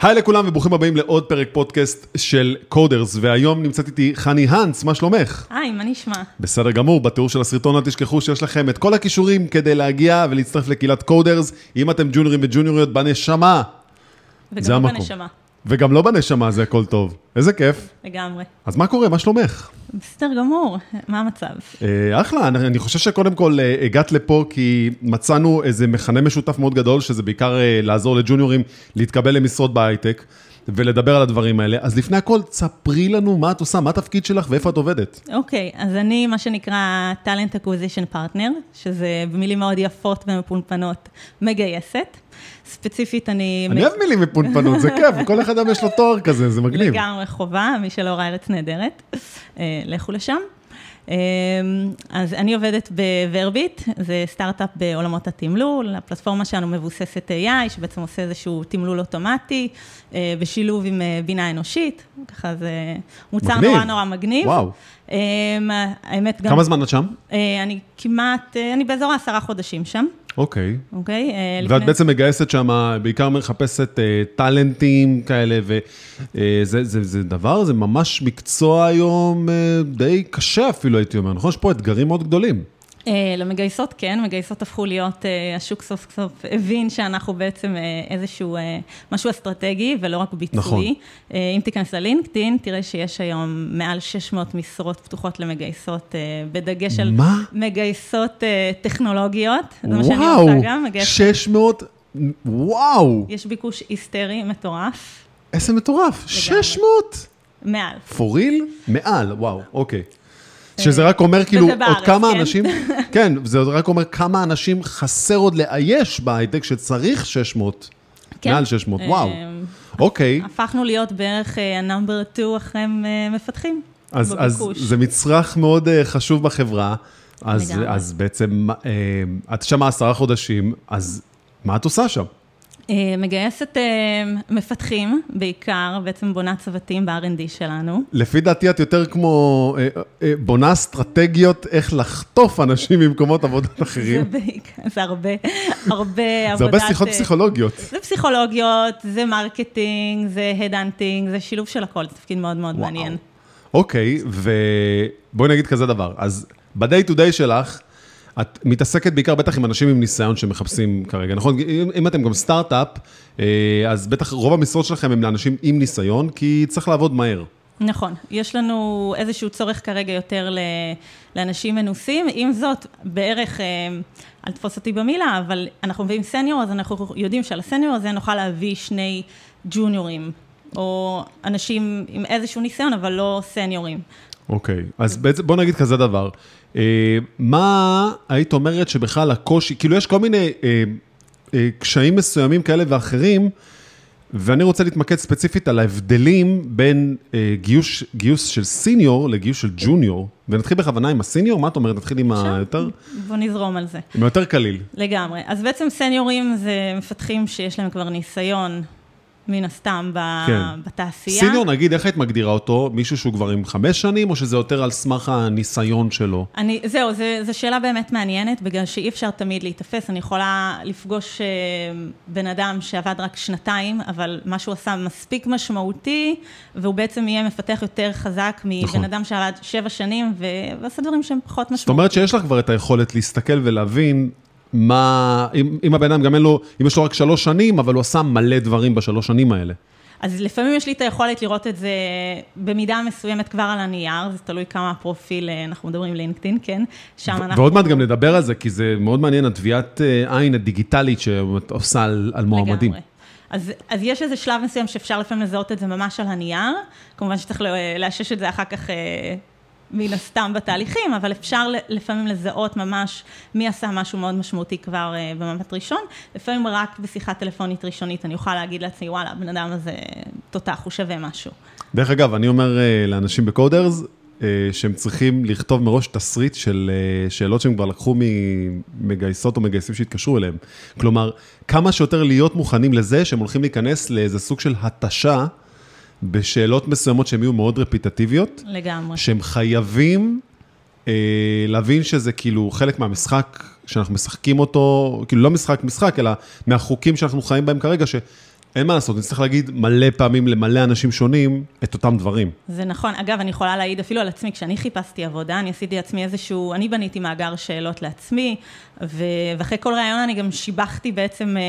היי לכולם וברוכים הבאים לעוד פרק פודקאסט של קודרס, והיום נמצאת איתי חני האנס, מה שלומך? היי, מה נשמע? בסדר גמור, בתיאור של הסרטון אל תשכחו שיש לכם את כל הכישורים כדי להגיע ולהצטרף לקהילת קודרס, אם אתם ג'וניורים וג'וניוריות בנשמה. זה וגם לא המקום. בנשמה, וגם לא בנשמה זה הכל טוב, איזה כיף. לגמרי. אז מה קורה, מה שלומך? בסדר גמור, מה המצב? אה, אחלה, אני, אני חושב שקודם כל אה, הגעת לפה כי מצאנו איזה מכנה משותף מאוד גדול, שזה בעיקר אה, לעזור לג'וניורים להתקבל למשרות בהייטק ולדבר על הדברים האלה. אז לפני הכל, תספרי לנו מה את עושה, מה התפקיד שלך ואיפה את עובדת. אוקיי, אז אני מה שנקרא Talent Acquisition Partner, שזה במילים מאוד יפות ומפונפנות, מגייסת. ספציפית אני... אני אוהב מילים מפונפנות, זה כיף, כל אחד יש לו תואר כזה, זה מגניב. לגמרי חובה, מי שלא ראה ארץ נהדרת, אה, לכו לשם. אה, אז אני עובדת בוורביט, זה סטארט-אפ בעולמות התמלול, הפלטפורמה שלנו מבוססת AI, שבעצם עושה איזשהו תמלול אוטומטי, אה, בשילוב עם בינה אנושית, ככה זה מוצר מגניב. נורא נורא מגניב. וואו. האמת גם... כמה זמן את שם? אני כמעט, אני באזור העשרה חודשים שם, אוקיי. אוקיי? אה, ואת לפני- בעצם מגייסת שם, בעיקר מחפשת אה, טאלנטים כאלה, וזה זה, זה דבר, זה ממש מקצוע היום אה, די קשה אפילו, הייתי אומר, נכון? יש פה אתגרים מאוד גדולים. אה, למגייסות כן, מגייסות הפכו להיות, אה, השוק סוף סוף הבין שאנחנו בעצם אה, איזשהו אה, משהו אסטרטגי ולא רק ביצועי. נכון. אה, אם תיכנס ללינקדאין, תראה שיש היום מעל 600 משרות פתוחות למגייסות, אה, בדגש על מה? מגייסות אה, טכנולוגיות, זה מה שאני וואו, עושה גם, מגייסת, 600, וואו, יש ביקוש היסטרי מטורף, איזה מטורף, 600? מעל. פוריל? מעל, וואו, אוקיי. שזה רק אומר כאילו עוד בארץ, כמה כן? אנשים, כן, זה רק אומר כמה אנשים חסר עוד לאייש בהייטק שצריך 600, כן. מעל 600, וואו, אה, אוקיי. הפכנו להיות בערך ה-number 2 אחרי אה, מפתחים. אז, אז. זה מצרך מאוד uh, חשוב בחברה, אז. אז בעצם uh, את שמה עשרה חודשים, אז מה את עושה שם? אה, מגייסת אה, מפתחים בעיקר, בעצם בונה צוותים ב-R&D שלנו. לפי דעתי את יותר כמו uh, בונה אסטרטגיות איך לחטוף אנשים ממקומות עבודה זה אחרים. בעיקר, זה הרבה, הרבה זה הרבה עבודת, שיחות אה, פסיכולוגיות. זה פסיכולוגיות, זה marketing, זה headhunting, זה שילוב של הכל, זה תפקיד מאוד מאוד וואו. מעניין. אוקיי, ובואי נגיד כזה דבר, אז ב-day to day שלך, את מתעסקת בעיקר בטח עם אנשים עם ניסיון שמחפשים כרגע, נכון? אם, אם אתם גם סטארט-אפ, אה, אז בטח רוב המשרות שלכם הם לאנשים עם ניסיון, כי צריך לעבוד מהר. נכון, יש לנו איזשהו צורך כרגע יותר ל- לאנשים מנוסים, עם זאת, בערך, אה, אל תתפוס אותי במילה, אבל אנחנו מביאים סניור, אז אנחנו יודעים שעל הסניור הזה נוכל להביא שני ג'וניורים, או אנשים עם איזשהו ניסיון, אבל לא סניורים. אוקיי, אז בעצם בוא נגיד כזה דבר. אה, מה היית אומרת שבכלל הקושי, כאילו יש כל מיני אה, אה, קשיים מסוימים כאלה ואחרים, ואני רוצה להתמקד ספציפית על ההבדלים בין אה, גיוס, גיוס של סיניור לגיוס של ג'וניור, ונתחיל בכוונה עם הסיניור, מה את אומרת? נתחיל עם היותר, בוא נזרום על זה. עם היותר קליל. לגמרי. אז בעצם סניורים זה מפתחים שיש להם כבר ניסיון, מן הסתם, ב- כן. בתעשייה. סיניור, נגיד, איך היית מגדירה אותו? מישהו שהוא כבר עם חמש שנים, או שזה יותר על סמך הניסיון שלו? אני, זהו, זו שאלה באמת מעניינת, בגלל שאי אפשר תמיד להיתפס. אני יכולה לפגוש אה, בן אדם שעבד רק שנתיים, אבל מה שהוא עשה מספיק משמעותי, והוא בעצם יהיה מפתח יותר חזק מבן נכון. אדם שעבד שבע שנים, ו- ועשה דברים שהם פחות משמעותיים. זאת אומרת שיש לך כבר את היכולת להסתכל ולהבין מה, אם, אם הבן אדם גם אין לו, אם יש לו רק שלוש שנים, אבל הוא עשה מלא דברים בשלוש שנים האלה. אז לפעמים יש לי את היכולת לראות את זה במידה מסוימת כבר על הנייר, זה תלוי כמה הפרופיל, אה, אנחנו מדברים לינקדאין, כן? שם אנחנו... ועוד מעט גם נדבר על זה, כי זה מאוד מעניין, התביעת אה, עין הדיגיטלית שאת עושה על, על מועמדים. לגמרי. אז, אז יש איזה שלב מסוים שאפשר לפעמים לזהות את זה ממש על הנייר, כמובן שצריך לאשש את זה אחר כך אה, מן הסתם בתהליכים, אבל אפשר לפעמים לזהות ממש מי עשה משהו מאוד משמעותי כבר אה, במבט ראשון, לפעמים רק בשיחה טלפונית ראשונית אני אוכל להגיד לעצמי, וואלה, הבן אדם הזה תותח, הוא שווה משהו. דרך אגב, אני אומר אה, לאנשים בקודרס, אה, שהם צריכים לכתוב מראש תסריט של שאלות שהם כבר לקחו ממגייסות או מגייסים שהתקשרו אליהם. כלומר, כמה שיותר להיות מוכנים לזה שהם הולכים להיכנס לאיזה סוג של התשה בשאלות מסוימות שהן יהיו מאוד רפיטטיביות, לגמרי. שהם חייבים אה, להבין שזה כאילו חלק מהמשחק שאנחנו משחקים אותו, כאילו לא משחק משחק, אלא מהחוקים שאנחנו חיים בהם כרגע, שאין אין מה לעשות, נצטרך להגיד מלא פעמים למלא אנשים שונים את אותם דברים. זה נכון. אגב, אני יכולה להעיד אפילו על עצמי, כשאני חיפשתי עבודה, אני עשיתי לעצמי איזשהו, אני בניתי מאגר שאלות לעצמי, ו... ואחרי כל ראיון אני גם שיבחתי בעצם, אה,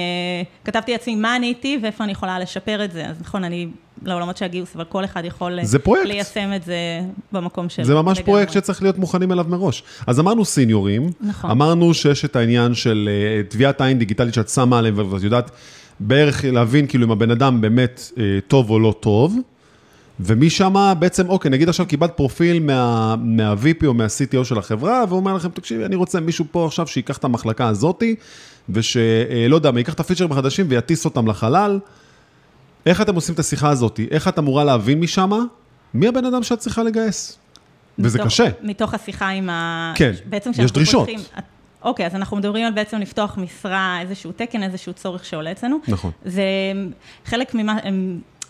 כתבתי לעצמי מה עניתי ואיפה אני יכולה לשפר את זה. אז נכון, אני לעולמות של הגיוס, אבל כל אחד יכול זה פרויקט. ליישם את זה במקום שלו. זה ממש לגמרי. פרויקט שצריך להיות מוכנים אליו מראש. אז אמרנו סיניורים, נכון. אמרנו שיש את העניין של אה, טביעת עין דיגיטלית שאת שמה עליהם, ואת יודעת בערך להבין כאילו אם הבן אדם באמת אה, טוב או לא טוב, ומשם בעצם, אוקיי, נגיד עכשיו קיבלת פרופיל מה, מה-VP או מה-CTO של החברה, והוא אומר לכם, תקשיבי, אני רוצה מישהו פה עכשיו שייקח את המחלקה הזאתי, ושלא יודע, מה, ייקח את הפיצ'רים החדשים ויטיס אותם לחלל. איך אתם עושים את השיחה הזאת? איך את אמורה להבין משם מי הבן אדם שאת צריכה לגייס? וזה מתוך- קשה. מתוך השיחה עם ה... כן, בעצם יש דרישות. פותחים- אוקיי, אז אנחנו מדברים על בעצם לפתוח משרה, איזשהו תקן, איזשהו צורך שעולה אצלנו. נכון. זה חלק ממה...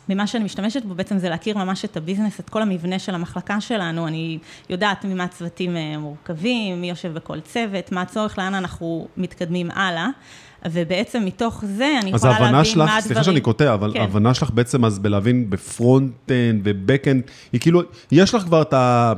ממה שאני משתמשת בו בעצם זה להכיר ממש את הביזנס, את כל המבנה של המחלקה שלנו. אני יודעת ממה הצוותים אה, מורכבים, מי יושב בכל צוות, מה הצורך, לאן אנחנו מתקדמים הלאה. ובעצם מתוך זה אני אז יכולה להבין מה ההבנה הדברים... שלך, סליחה שאני קוטע, אבל כן. ההבנה שלך בעצם אז בלהבין ב front-end ו back-end, היא כאילו, יש לך כבר את ה...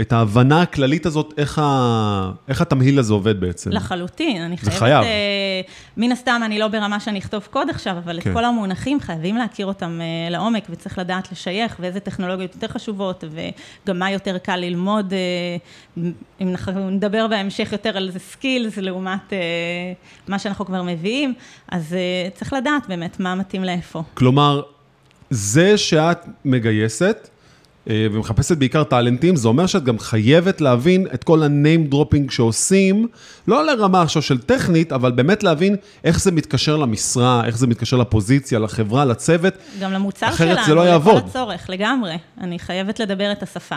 את ההבנה הכללית הזאת, איך, ה... איך התמהיל הזה עובד בעצם. לחלוטין, אני זה חייבת... חייב. אה, מן הסתם, אני לא ברמה שאני אכתוב קוד עכשיו, אבל כן. את כל המונחים חייבים להכיר אותם אה, לעומק, וצריך לדעת לשייך, ואיזה טכנולוגיות יותר חשובות, וגם מה יותר קל ללמוד, אה, אם אנחנו נדבר בהמשך יותר על איזה סקילס, לעומת אה, מה שאנחנו כבר מביאים, אז אה, צריך לדעת באמת מה מתאים לאיפה. כלומר, זה שאת מגייסת ומחפשת בעיקר טאלנטים, זה אומר שאת גם חייבת להבין את כל ה-name dropping שעושים, לא לרמה עכשיו של טכנית, אבל באמת להבין איך זה מתקשר למשרה, איך זה מתקשר לפוזיציה, לחברה, לצוות. גם למוצר אחרת שלנו, זה לא יעבוד. לכל הצורך, לגמרי. אני חייבת לדבר את השפה.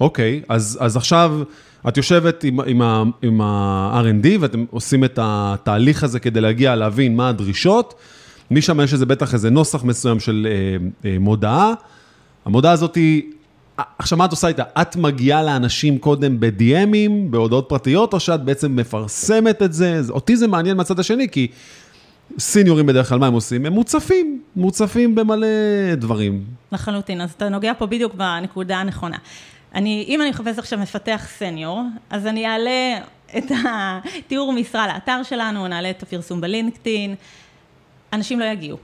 אוקיי, אז, אז עכשיו את יושבת עם, עם, ה- עם ה-R&D ואתם עושים את התהליך הזה כדי להגיע להבין מה הדרישות. משם יש איזה בטח איזה נוסח מסוים של אה, אה, מודעה. המודעה הזאת היא, אה, עכשיו מה את עושה איתה? את מגיעה לאנשים קודם ב-DMים, בהודעות פרטיות, או שאת בעצם מפרסמת את זה? אותי זה מעניין מהצד השני, כי סיניורים בדרך כלל מה הם עושים? הם מוצפים, מוצפים במלא דברים. לחלוטין, אז אתה נוגע פה בדיוק בנקודה הנכונה. אני, אם אני מחפש עכשיו מפתח סניור, אז אני אעלה את התיאור משרה לאתר שלנו, נעלה את הפרסום בלינקדאין, אנשים לא יגיעו,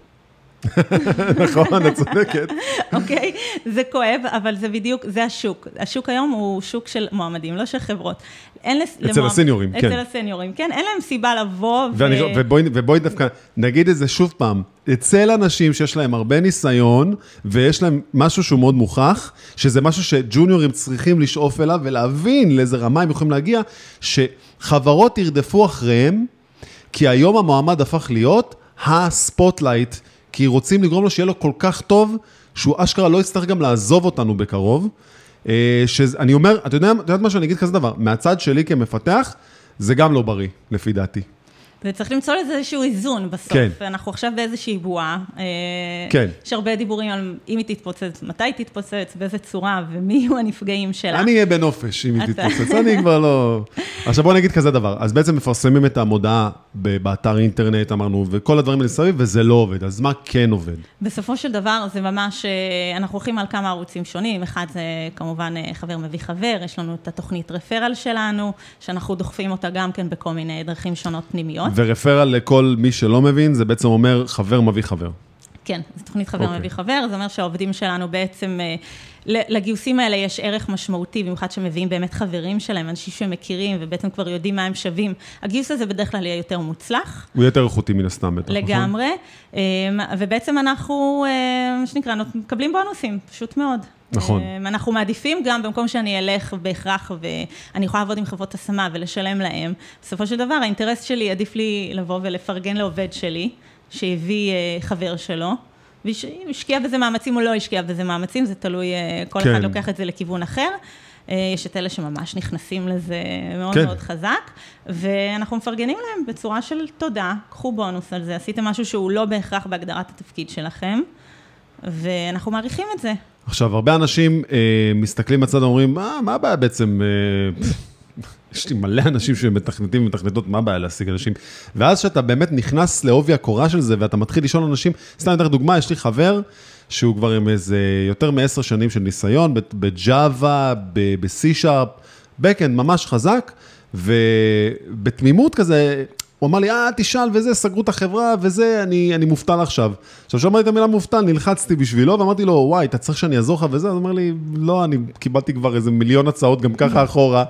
נכון, את צודקת. אוקיי? זה כואב, אבל זה בדיוק, זה השוק. השוק היום הוא שוק של מועמדים, לא של חברות. אין לס... אצל למועמד- הסניורים, כן. אצל הסניורים, כן. אין להם סיבה לבוא ו... ואני, ובואי, ובואי דווקא נגיד את זה שוב פעם, אצל אנשים שיש להם הרבה ניסיון, ויש להם משהו שהוא מאוד מוכח, שזה משהו שג'וניורים צריכים לשאוף אליו ולהבין לאיזה רמה הם יכולים להגיע, שחברות ירדפו אחריהם, כי היום המועמד הפך להיות ה spotlight, כי רוצים לגרום לו שיהיה לו כל כך טוב, שהוא אשכרה לא יצטרך גם לעזוב אותנו בקרוב. אה, שאני אומר, אתה יודע, את יודעת מה שאני אגיד כזה דבר, מהצד שלי כמפתח, זה גם לא בריא, לפי דעתי. וצריך למצוא לזה איזשהו איזון בסוף. כן. אנחנו עכשיו באיזושהי בועה. אה, כן. יש הרבה דיבורים על אם היא תתפוצץ, מתי היא תתפוצץ, באיזה צורה, ומי יהיו הנפגעים שלה. אני אהיה בנופש אם היא תתפוצץ, אני כבר לא... עכשיו בוא נגיד כזה דבר, אז בעצם מפרסמים את המודעה באתר אינטרנט, אמרנו, וכל הדברים האלה מסביב, וזה לא עובד, אז מה כן עובד? בסופו של דבר זה ממש, אה, אנחנו הולכים על כמה ערוצים שונים, אחד זה כמובן אה, חבר מביא חבר, יש לנו את התוכנית רפרל שלנו, שאנחנו דוחפים אותה גם כן בכל מיני דרכים שונות פנימיות. ורפרל לכל מי שלא מבין, זה בעצם אומר חבר מביא חבר. כן, זו תוכנית חבר אוקיי. מביא חבר, זה אומר שהעובדים שלנו בעצם, אה, לגיוסים האלה יש ערך משמעותי, במיוחד שמביאים באמת חברים שלהם, אנשים שהם מכירים ובעצם כבר יודעים מה הם שווים. הגיוס הזה בדרך כלל יהיה יותר מוצלח. הוא יותר איכותי מן הסתם, בטח, נכון? לגמרי, אמ, ובעצם אנחנו, אה, מה שנקרא, מקבלים בונוסים, פשוט מאוד. נכון. אמ, אנחנו מעדיפים גם, במקום שאני אלך בהכרח, ואני יכולה לעבוד עם חברות השמה ולשלם להם, בסופו של דבר האינטרס שלי, עדיף לי לבוא ולפרגן לעובד שלי, שהביא אה, חבר שלו. והשקיע בזה מאמצים או לא השקיע בזה מאמצים, זה תלוי, אה, כל כן. אחד לוקח את זה לכיוון אחר. אה, יש את אלה שממש נכנסים לזה מאוד כן. מאוד חזק, ואנחנו מפרגנים להם בצורה של תודה, קחו בונוס על זה, עשיתם משהו שהוא לא בהכרח בהגדרת התפקיד שלכם, ואנחנו מעריכים את זה. עכשיו, הרבה אנשים אה, מסתכלים בצד ואומרים, מה, מה הבעיה בעצם, אה, יש לי מלא אנשים שמתכנתים ומתכנתות, מה הבעיה להשיג אנשים? ואז שאתה באמת נכנס לעובי הקורה של זה, ואתה מתחיל לשאול אנשים, סתם אתן דוגמה, יש לי חבר, שהוא כבר עם איזה יותר מעשר שנים של ניסיון, בג'אווה, ב-C-Sharp, Backend ממש חזק, ובתמימות כזה, הוא אמר לי, אה, תשאל וזה, סגרו את החברה וזה, אני, אני מובטל עכשיו. עכשיו, כשאמרתי את המילה מובטל, נלחצתי בשבילו, ואמרתי לו, וואי, אתה צריך שאני אעזור לך וזה? אז הוא אומר לי, לא, אני קיבלתי כבר איזה מיליון הצעות גם ככה אחורה.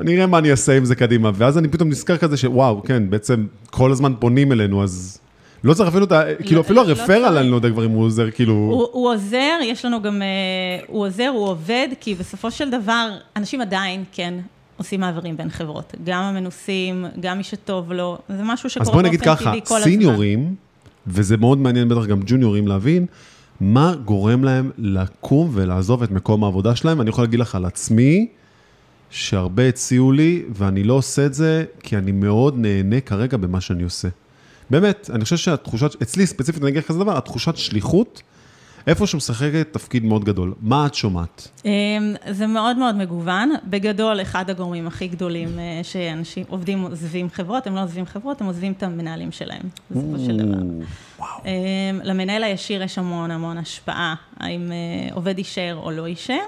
אני אראה מה אני אעשה עם זה קדימה. ואז אני פתאום נזכר כזה שוואו, כן, בעצם כל הזמן פונים אלינו, אז לא צריך אפילו את ה... כאילו, אפילו לא הרפרל, אני לא יודע כבר אם הוא עוזר, כאילו... הוא, הוא עוזר, יש לנו גם... אה, הוא עוזר, הוא עובד, כי בסופו של דבר, אנשים עדיין, כן, עושים מעברים בין חברות. גם המנוסים, גם מי שטוב לו, זה משהו שקורה באופן טבעי כל הזמן. אז בוא נגיד ככה, סיניורים, וזה מאוד מעניין בטח גם ג'וניורים להבין, מה גורם להם לקום ולעזוב את מקום העבודה שלהם. אני יכול להגיד לך על עצמי, שהרבה הציעו לי, ואני לא עושה את זה, כי אני מאוד נהנה כרגע במה שאני עושה. באמת, אני חושב שהתחושת, אצלי ספציפית, אני אגיד לך כזה דבר, התחושת שליחות, איפה שמשחקת תפקיד מאוד גדול. מה את שומעת? אמ, זה מאוד מאוד מגוון. בגדול, אחד הגורמים הכי גדולים אה, שאנשים, עובדים עוזבים חברות, הם לא עוזבים חברות, הם עוזבים את המנהלים שלהם, בסופו של דבר. אמ, למנהל הישיר יש המון המון השפעה, האם אה, עובד יישאר או לא יישאר.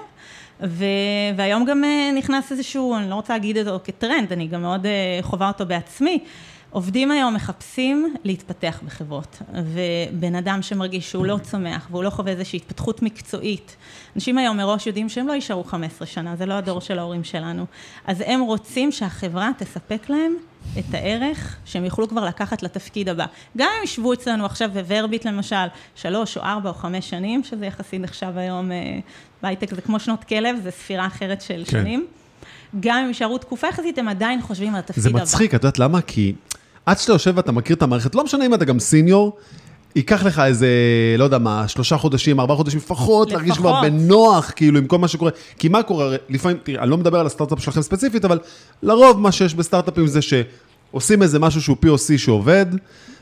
והיום גם אה, נכנס איזשהו, אני לא רוצה להגיד אותו כטרנד, אני גם מאוד חווה אותו בעצמי. עובדים היום מחפשים להתפתח בחברות, ובן אדם שמרגיש שהוא לא צומח והוא לא חווה איזושהי התפתחות מקצועית, אנשים היום מראש יודעים שהם לא יישארו 15 שנה, זה לא הדור של ההורים שלנו, אז הם רוצים שהחברה תספק להם את הערך שהם יוכלו כבר לקחת לתפקיד הבא. גם אם ישבו אצלנו עכשיו בוורביט למשל, שלוש או ארבע או חמש שנים, שזה יחסית נחשב היום אה, בהייטק, זה כמו שנות כלב, זה ספירה אחרת של כן. שנים. גם אם יישארו תקופה יחסית, הם עדיין חושבים על התפקיד הבא. זה מצחיק, את יודעת למה? כי עד שאתה יושב ואתה מכיר את המערכת, לא משנה אם אתה גם סיניור, ייקח לך איזה, לא יודע מה, שלושה חודשים, ארבעה חודשים לפחות, להרגיש כבר בנוח, כאילו, עם כל מה שקורה. כי מה קורה, לפעמים, תראי, אני לא מדבר על הסטארט-אפ שלכם ספציפית, אבל לרוב מה שיש בסטארט-אפים זה שעושים איזה משהו שהוא POC שעובד,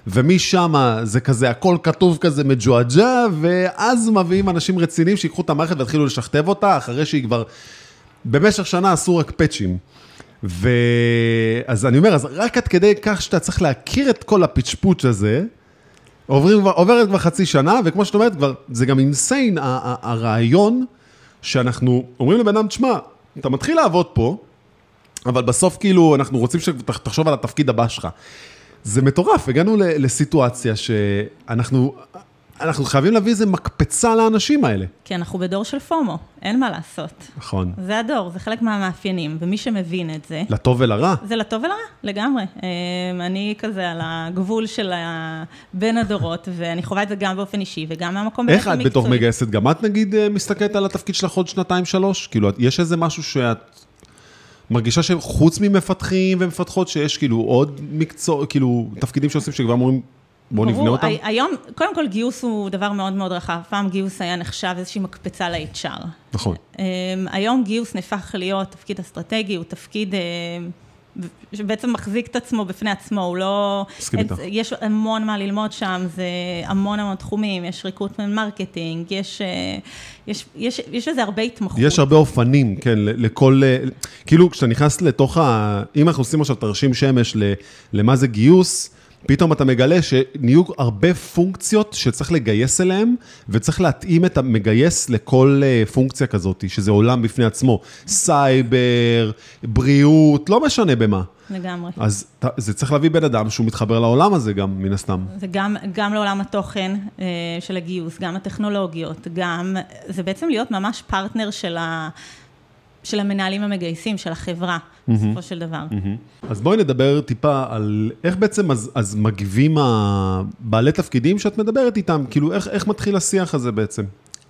ומשם זה כזה, הכל כתוב כזה מג'ועג'ה, ואז מביאים אנשים רציניים שיקחו את המערכת ויתחילו לשכתב אותה, אחרי שהיא כבר, במשך שנה עשו רק פאצ'ים. ואז אני אומר, אז רק עד כדי כך שאתה צריך להכיר את כל הפיצ'פוץ' הזה, עוברים עוברת כבר חצי שנה, וכמו שאת אומרת, כבר, זה גם אינסיין, הרעיון שאנחנו אומרים לבן אדם, תשמע, אתה מתחיל לעבוד פה, אבל בסוף כאילו אנחנו רוצים שתחשוב על התפקיד הבא שלך. זה מטורף, הגענו לסיטואציה שאנחנו, אנחנו חייבים להביא איזה מקפצה לאנשים האלה. כי אנחנו בדור של פומו, אין מה לעשות. נכון. זה הדור, זה חלק מהמאפיינים, ומי שמבין את זה... לטוב ולרע. זה לטוב ולרע, לגמרי. אמ, אני כזה על הגבול של בין הדורות, ואני חווה את זה גם באופן אישי וגם מהמקום איך את בתור מגייסת, גם את נגיד אה, מסתכלת על התפקיד שלך עוד שנתיים, שלוש? כאילו, יש איזה משהו שאת... מרגישה שחוץ ממפתחים ומפתחות, שיש כאילו עוד מקצוע, כאילו, תפקידים שעושים שכבר אמורים בואו נבנה אותם. היום, קודם כל גיוס הוא דבר מאוד מאוד רחב. פעם גיוס היה נחשב איזושהי מקפצה ל-HR. נכון. אמ, היום גיוס נהפך להיות תפקיד אסטרטגי, הוא תפקיד אה, שבעצם מחזיק את עצמו בפני עצמו, הוא לא... מסכים איתך. יש המון מה ללמוד שם, זה המון המון תחומים, יש recruitment marketing, יש, אה, יש, יש, יש לזה הרבה התמחות. יש הרבה אופנים, כן, לכל... אה, כאילו, כשאתה נכנס לתוך ה... אם אנחנו עושים עכשיו תרשים שמש למה זה גיוס, פתאום אתה מגלה שנהיו הרבה פונקציות שצריך לגייס אליהן, וצריך להתאים את המגייס לכל אה, פונקציה כזאת, שזה עולם בפני עצמו. סייבר, בריאות, לא משנה במה. לגמרי. אז זה צריך להביא בן אדם שהוא מתחבר לעולם הזה גם, מן הסתם. זה גם, גם לעולם התוכן אה, של הגיוס, גם הטכנולוגיות, גם, זה בעצם להיות ממש פרטנר של ה... של המנהלים המגייסים, של החברה, mm-hmm. בסופו של דבר. Mm-hmm. אז בואי נדבר טיפה על איך בעצם אז, אז מגיבים הבעלי תפקידים שאת מדברת איתם, כאילו איך, איך מתחיל השיח הזה בעצם?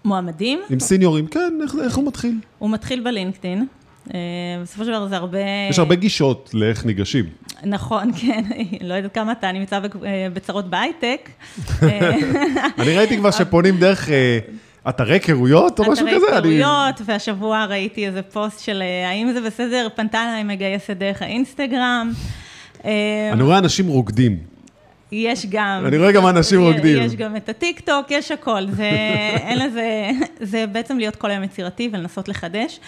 מועמדים? עם סיניורים, כן, איך, איך הוא מתחיל? הוא מתחיל בלינקדאין. אה, בסופו של דבר זה הרבה... יש הרבה גישות לאיך ניגשים. נכון, כן, לא יודעת כמה אתה נמצא אה, בצרות בהייטק. אני ראיתי כבר שפונים דרך אתרי היכרויות או משהו כזה? אתרי היכרויות, והשבוע ראיתי איזה פוסט של אה, האם זה בסדר, פנתה אליי מגייסת דרך האינסטגרם. אה, אני רואה אנשים רוקדים. יש גם... אני רואה גם אנשים רוקדים. יש גם את הטיק טוק, יש הכל. זה, אין לזה, זה בעצם להיות כל היום יצירתי ולנסות לחדש.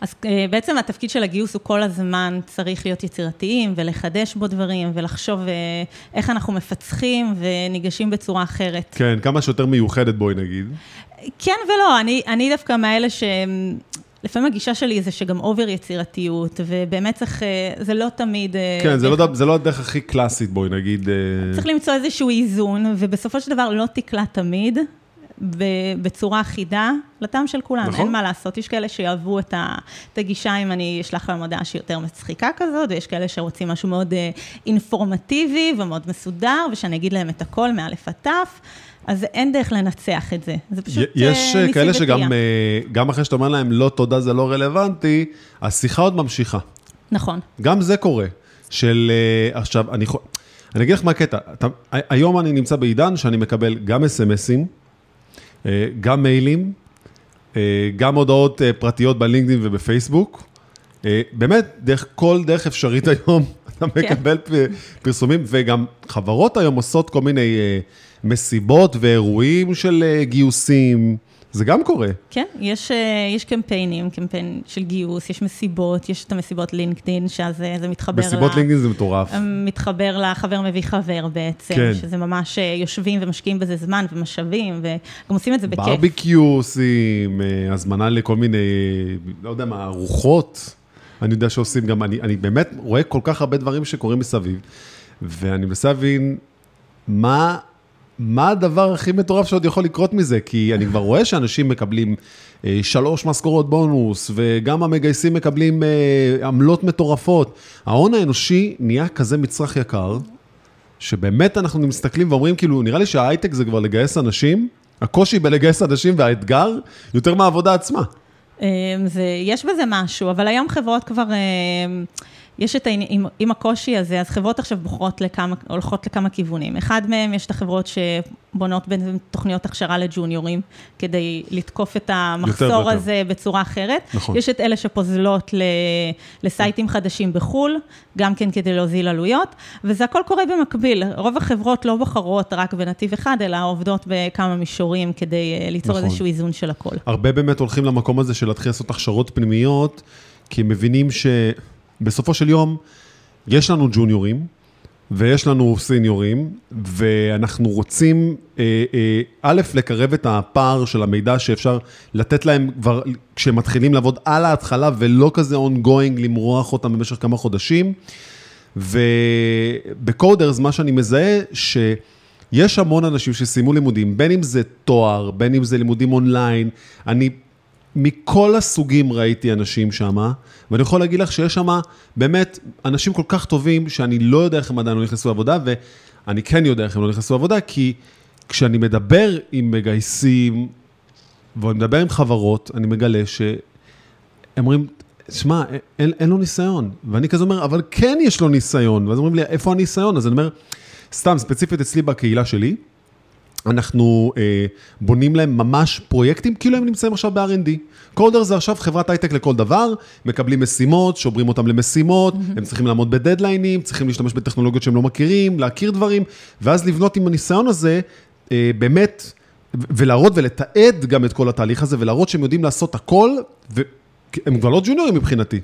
אז אה, בעצם התפקיד של הגיוס הוא כל הזמן צריך להיות יצירתיים ולחדש בו דברים ולחשוב אה, איך אנחנו מפצחים וניגשים בצורה אחרת. כן, כמה שיותר מיוחדת בואי נגיד. כן ולא, אני, אני דווקא מאלה ש... לפעמים הגישה שלי זה שגם אובר יצירתיות, ובאמת צריך, אה, זה לא תמיד... כן, זה, לא, זה לא הדרך הכי קלאסית, בואי נגיד. צריך למצוא איזשהו איזון, ובסופו של דבר לא תקלע תמיד, בצורה אחידה לטעם של כולם, נכון. אין מה לעשות. יש כאלה שיאהבו את, ה, את הגישה אם אני אשלח להם הודעה שהיא יותר מצחיקה כזאת, ויש כאלה שרוצים משהו מאוד אה, אינפורמטיבי ומאוד מסודר, ושאני אגיד להם את הכל מאלף עד תף. אז אין דרך לנצח את זה, זה פשוט ניסוי וטעייה. יש כאלה שגם גם אחרי שאתה אומר להם, לא, תודה, זה לא רלוונטי, השיחה עוד ממשיכה. נכון. גם זה קורה. של עכשיו, אני, אני אגיד לך מה הקטע, היום אני נמצא בעידן שאני מקבל גם אס.אם.אסים, אה, גם מיילים, אה, גם הודעות אה, פרטיות בלינקדאין ובפייסבוק. באמת, דרך כל דרך אפשרית היום, אתה כן. מקבל פרסומים, וגם חברות היום עושות כל מיני מסיבות ואירועים של גיוסים. זה גם קורה. כן, יש, אה, יש קמפיינים, קמפיין של גיוס, יש מסיבות, יש את המסיבות לינקדאין, שאז אה, זה מתחבר מסיבות ל... לינקדאין זה מטורף. אה, מתחבר לחבר מביא חבר בעצם, כן. שזה ממש יושבים ומשקיעים בזה זמן ומשאבים, וגם עושים את זה בכיף. ברביקיו עושים, הזמנה לכל מיני, לא יודע מה, ארוחות. אני יודע שעושים גם, אני, אני באמת רואה כל כך הרבה דברים שקורים מסביב, ואני מנסה להבין מה מה הדבר הכי מטורף שעוד יכול לקרות מזה? כי אני כבר רואה שאנשים מקבלים אה, שלוש משכורות בונוס, וגם המגייסים מקבלים אה, עמלות מטורפות. ההון האנושי נהיה כזה מצרך יקר, שבאמת אנחנו מסתכלים ואומרים, כאילו, נראה לי שההייטק זה כבר לגייס אנשים, הקושי בלגייס אנשים והאתגר יותר מהעבודה עצמה. אה, זה, יש בזה משהו, אבל היום חברות כבר... אה, יש את העניין, עם, עם הקושי הזה, אז חברות עכשיו בוחרות לכמה, הולכות לכמה כיוונים. אחד מהם, יש את החברות שבונות בין תוכניות הכשרה לג'וניורים, כדי לתקוף את המחסור הזה בצורה אחרת. נכון. יש את אלה שפוזלות ל, לסייטים חדשים בחו"ל, גם כן כדי להוזיל עלויות, וזה הכל קורה במקביל. רוב החברות לא בוחרות רק בנתיב אחד, אלא עובדות בכמה מישורים כדי אה, ליצור נכון. איזשהו איזון של הכל. הרבה באמת הולכים למקום הזה של להתחיל לעשות הכשרות פנימיות, כי הם מבינים ש... בסופו של יום, יש לנו ג'וניורים, ויש לנו סיניורים, ואנחנו רוצים, אה, אה, א', לקרב את הפער של המידע שאפשר לתת להם כבר, כשהם מתחילים לעבוד על ההתחלה, ולא כזה ongoing למרוח אותם במשך כמה חודשים. ובקודרס, מה שאני מזהה, שיש המון אנשים שסיימו לימודים, בין אם זה תואר, בין אם זה לימודים אונליין, אני מכל הסוגים ראיתי אנשים שם, ואני יכול להגיד לך שיש שם באמת אנשים כל כך טובים, שאני לא יודע איך הם עדיין לא נכנסו לעבודה, ואני כן יודע איך הם לא נכנסו לעבודה, כי כשאני מדבר עם מגייסים, ואני מדבר עם חברות, אני מגלה שהם אומרים, שמע, אין, אין לו ניסיון. ואני כזה אומר, אבל כן יש לו ניסיון. ואז אומרים לי, איפה הניסיון? אז אני אומר, סתם, ספציפית אצלי בקהילה שלי, אנחנו אה, בונים להם ממש פרויקטים, כאילו הם נמצאים עכשיו ב-R&D. קולדר זה עכשיו חברת הייטק לכל דבר, מקבלים משימות, שוברים אותם למשימות, mm-hmm. הם צריכים לעמוד בדדליינים, צריכים להשתמש בטכנולוגיות שהם לא מכירים, להכיר דברים, ואז לבנות עם הניסיון הזה, אה, באמת, ולהראות ולתעד גם את כל התהליך הזה, ולהראות שהם יודעים לעשות הכל, והם כבר לא ג'וניורים מבחינתי.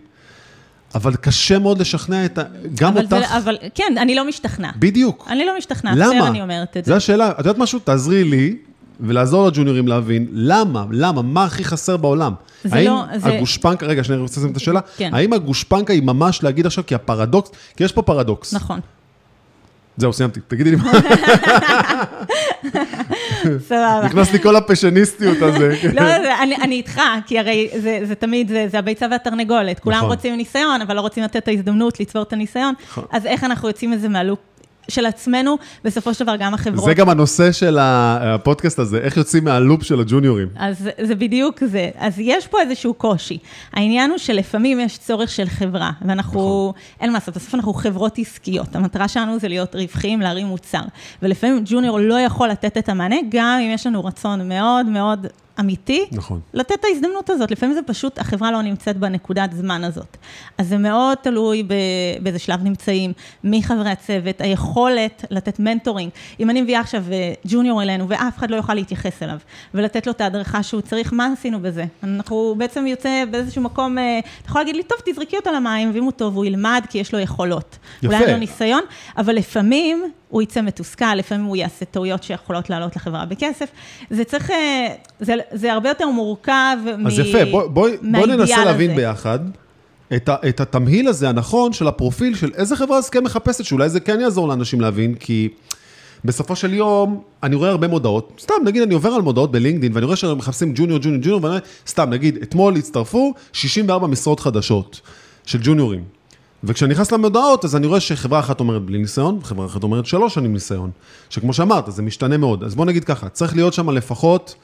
אבל קשה מאוד לשכנע את ה... גם אבל אותך. זה, אבל כן, אני לא משתכנעת. בדיוק. אני לא משתכנעת, למה? אני אומרת את זה. זו השאלה, את יודעת משהו? תעזרי לי ולעזור לג'וניורים להבין למה, למה, מה הכי חסר בעולם. זה האם לא, זה... הגושפנקה, רגע, שנייה, אני רוצה לשים את השאלה. כן. האם הגושפנקה היא ממש להגיד עכשיו, כי הפרדוקס, כי יש פה פרדוקס. נכון. זהו, סיימתי, תגידי לי מה. סבבה. נכנס לי כל הפשניסטיות הזה. לא, אני איתך, כי הרי זה תמיד, זה הביצה והתרנגולת. כולם נכון. רוצים ניסיון, אבל לא רוצים לתת את ההזדמנות לצבור את הניסיון. נכון. אז איך אנחנו יוצאים מזה מהלופ של עצמנו, בסופו של דבר גם החברות. זה גם הנושא של הפודקאסט הזה, איך יוצאים מהלופ של הג'וניורים. אז זה בדיוק זה. אז יש פה איזשהו קושי. העניין הוא שלפעמים יש צורך של חברה, ואנחנו, נכון. אין מה לעשות, בסוף אנחנו חברות עסקיות. המטרה שלנו זה להיות רווחיים, להרים מוצר. ולפעמים ג'וניור לא יכול לתת את המענה, גם אם יש לנו רצון מאוד מאוד אמיתי, נכון. לתת את ההזדמנות הזאת. לפעמים זה פשוט, החברה לא נמצאת בנקודת זמן הזאת. אז זה מאוד תלוי באיזה שלב נמצאים, מי חברי הצוות, היכולת לתת מנטורינג. אם אני מביאה עכשיו אה, ג'וניור אלינו ואף אחד לא יוכל להתייחס אליו, ולתת לו את ההדרכה שהוא צריך, מה עשינו בזה? אנחנו בעצם יוצא באיזשהו מקום, אה, אתה יכול להגיד לי, טוב, תזרקי אותו למים, ואם הוא טוב, הוא ילמד, כי יש לו יכולות. יפה. אולי אין לו ניסיון, אבל לפעמים הוא יצא מתוסכל, לפעמים הוא יעשה טעויות שיכולות לעלות לחברה בכסף. זה צריך, אה, זה, זה הרבה יותר מורכב מ... אז יפה, בוא, בוא, בוא מהאידיאל ננסה להבין הזה. ביחד את, ה, את התמהיל הזה הנכון של הפרופיל של איזה חברה אז כן מחפשת, שאולי זה כן יעזור לאנשים להבין, כי בסופו של יום, אני רואה הרבה מודעות, סתם נגיד אני עובר על מודעות בלינקדאין ואני רואה שהם מחפשים ג'וניור, ג'וניור, ג'וניור, ואני סתם נגיד, אתמול הצטרפו 64 משרות חדשות של ג'וניורים. וכשאני נכנס למודעות, אז אני רואה שחברה אחת אומרת בלי ניסיון, וחברה אחת אומרת שלוש שנים ניסיון. שכמו שאמרת, זה משתנה מאוד. אז בוא נגיד ככה, צריך להיות שם לפחות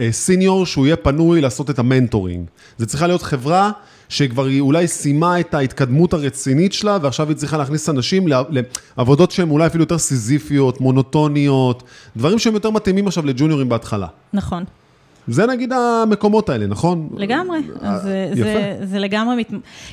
אה, סיניור שהוא יהיה פנוי לעשות את המנטורינג. זה צריכה להיות חברה שכבר היא אולי סיימה את ההתקדמות הרצינית שלה, ועכשיו היא צריכה להכניס אנשים לעב- לעבודות שהן אולי אפילו יותר סיזיפיות, מונוטוניות, דברים שהם יותר מתאימים עכשיו לג'וניורים בהתחלה. נכון. זה נגיד המקומות האלה, נכון? לגמרי, אז זה, יפה. זה, זה לגמרי, מת...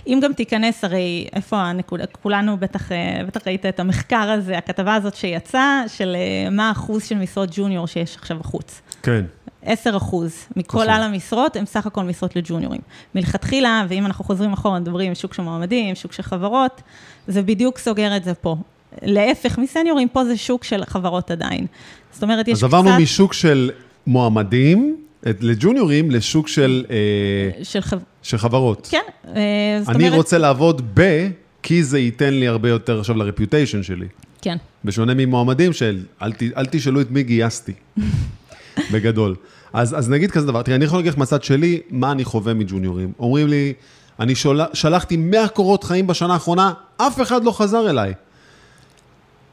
אם גם תיכנס, הרי איפה הנקודה, כולנו בטח, אה, בטח ראית את המחקר הזה, הכתבה הזאת שיצאה, של אה, מה האחוז של משרות ג'וניור שיש עכשיו בחוץ. כן. 10 אחוז מכל נכון. על המשרות הם סך הכל משרות לג'וניורים. מלכתחילה, ואם אנחנו חוזרים אחורה, מדברים שוק של מועמדים, שוק של חברות, זה בדיוק סוגר את זה פה. להפך מסניורים, פה זה שוק של חברות עדיין. זאת אומרת, יש אז קצת... עברנו משוק של מועמדים לג'וניורים לשוק של, אה, של חב... של חברות. כן, אה, זאת אני אומרת... רוצה לעבוד ב... כי זה ייתן לי הרבה יותר עכשיו לרפיוטיישן שלי. כן. בשונה ממועמדים של אל, ת, אל תשאלו את מי גייסתי, בגדול. אז, אז נגיד כזה דבר, תראה, אני יכול להגיד לך מהצד שלי, מה אני חווה מג'וניורים. אומרים לי, אני שול, שלחתי 100 קורות חיים בשנה האחרונה, אף אחד לא חזר אליי.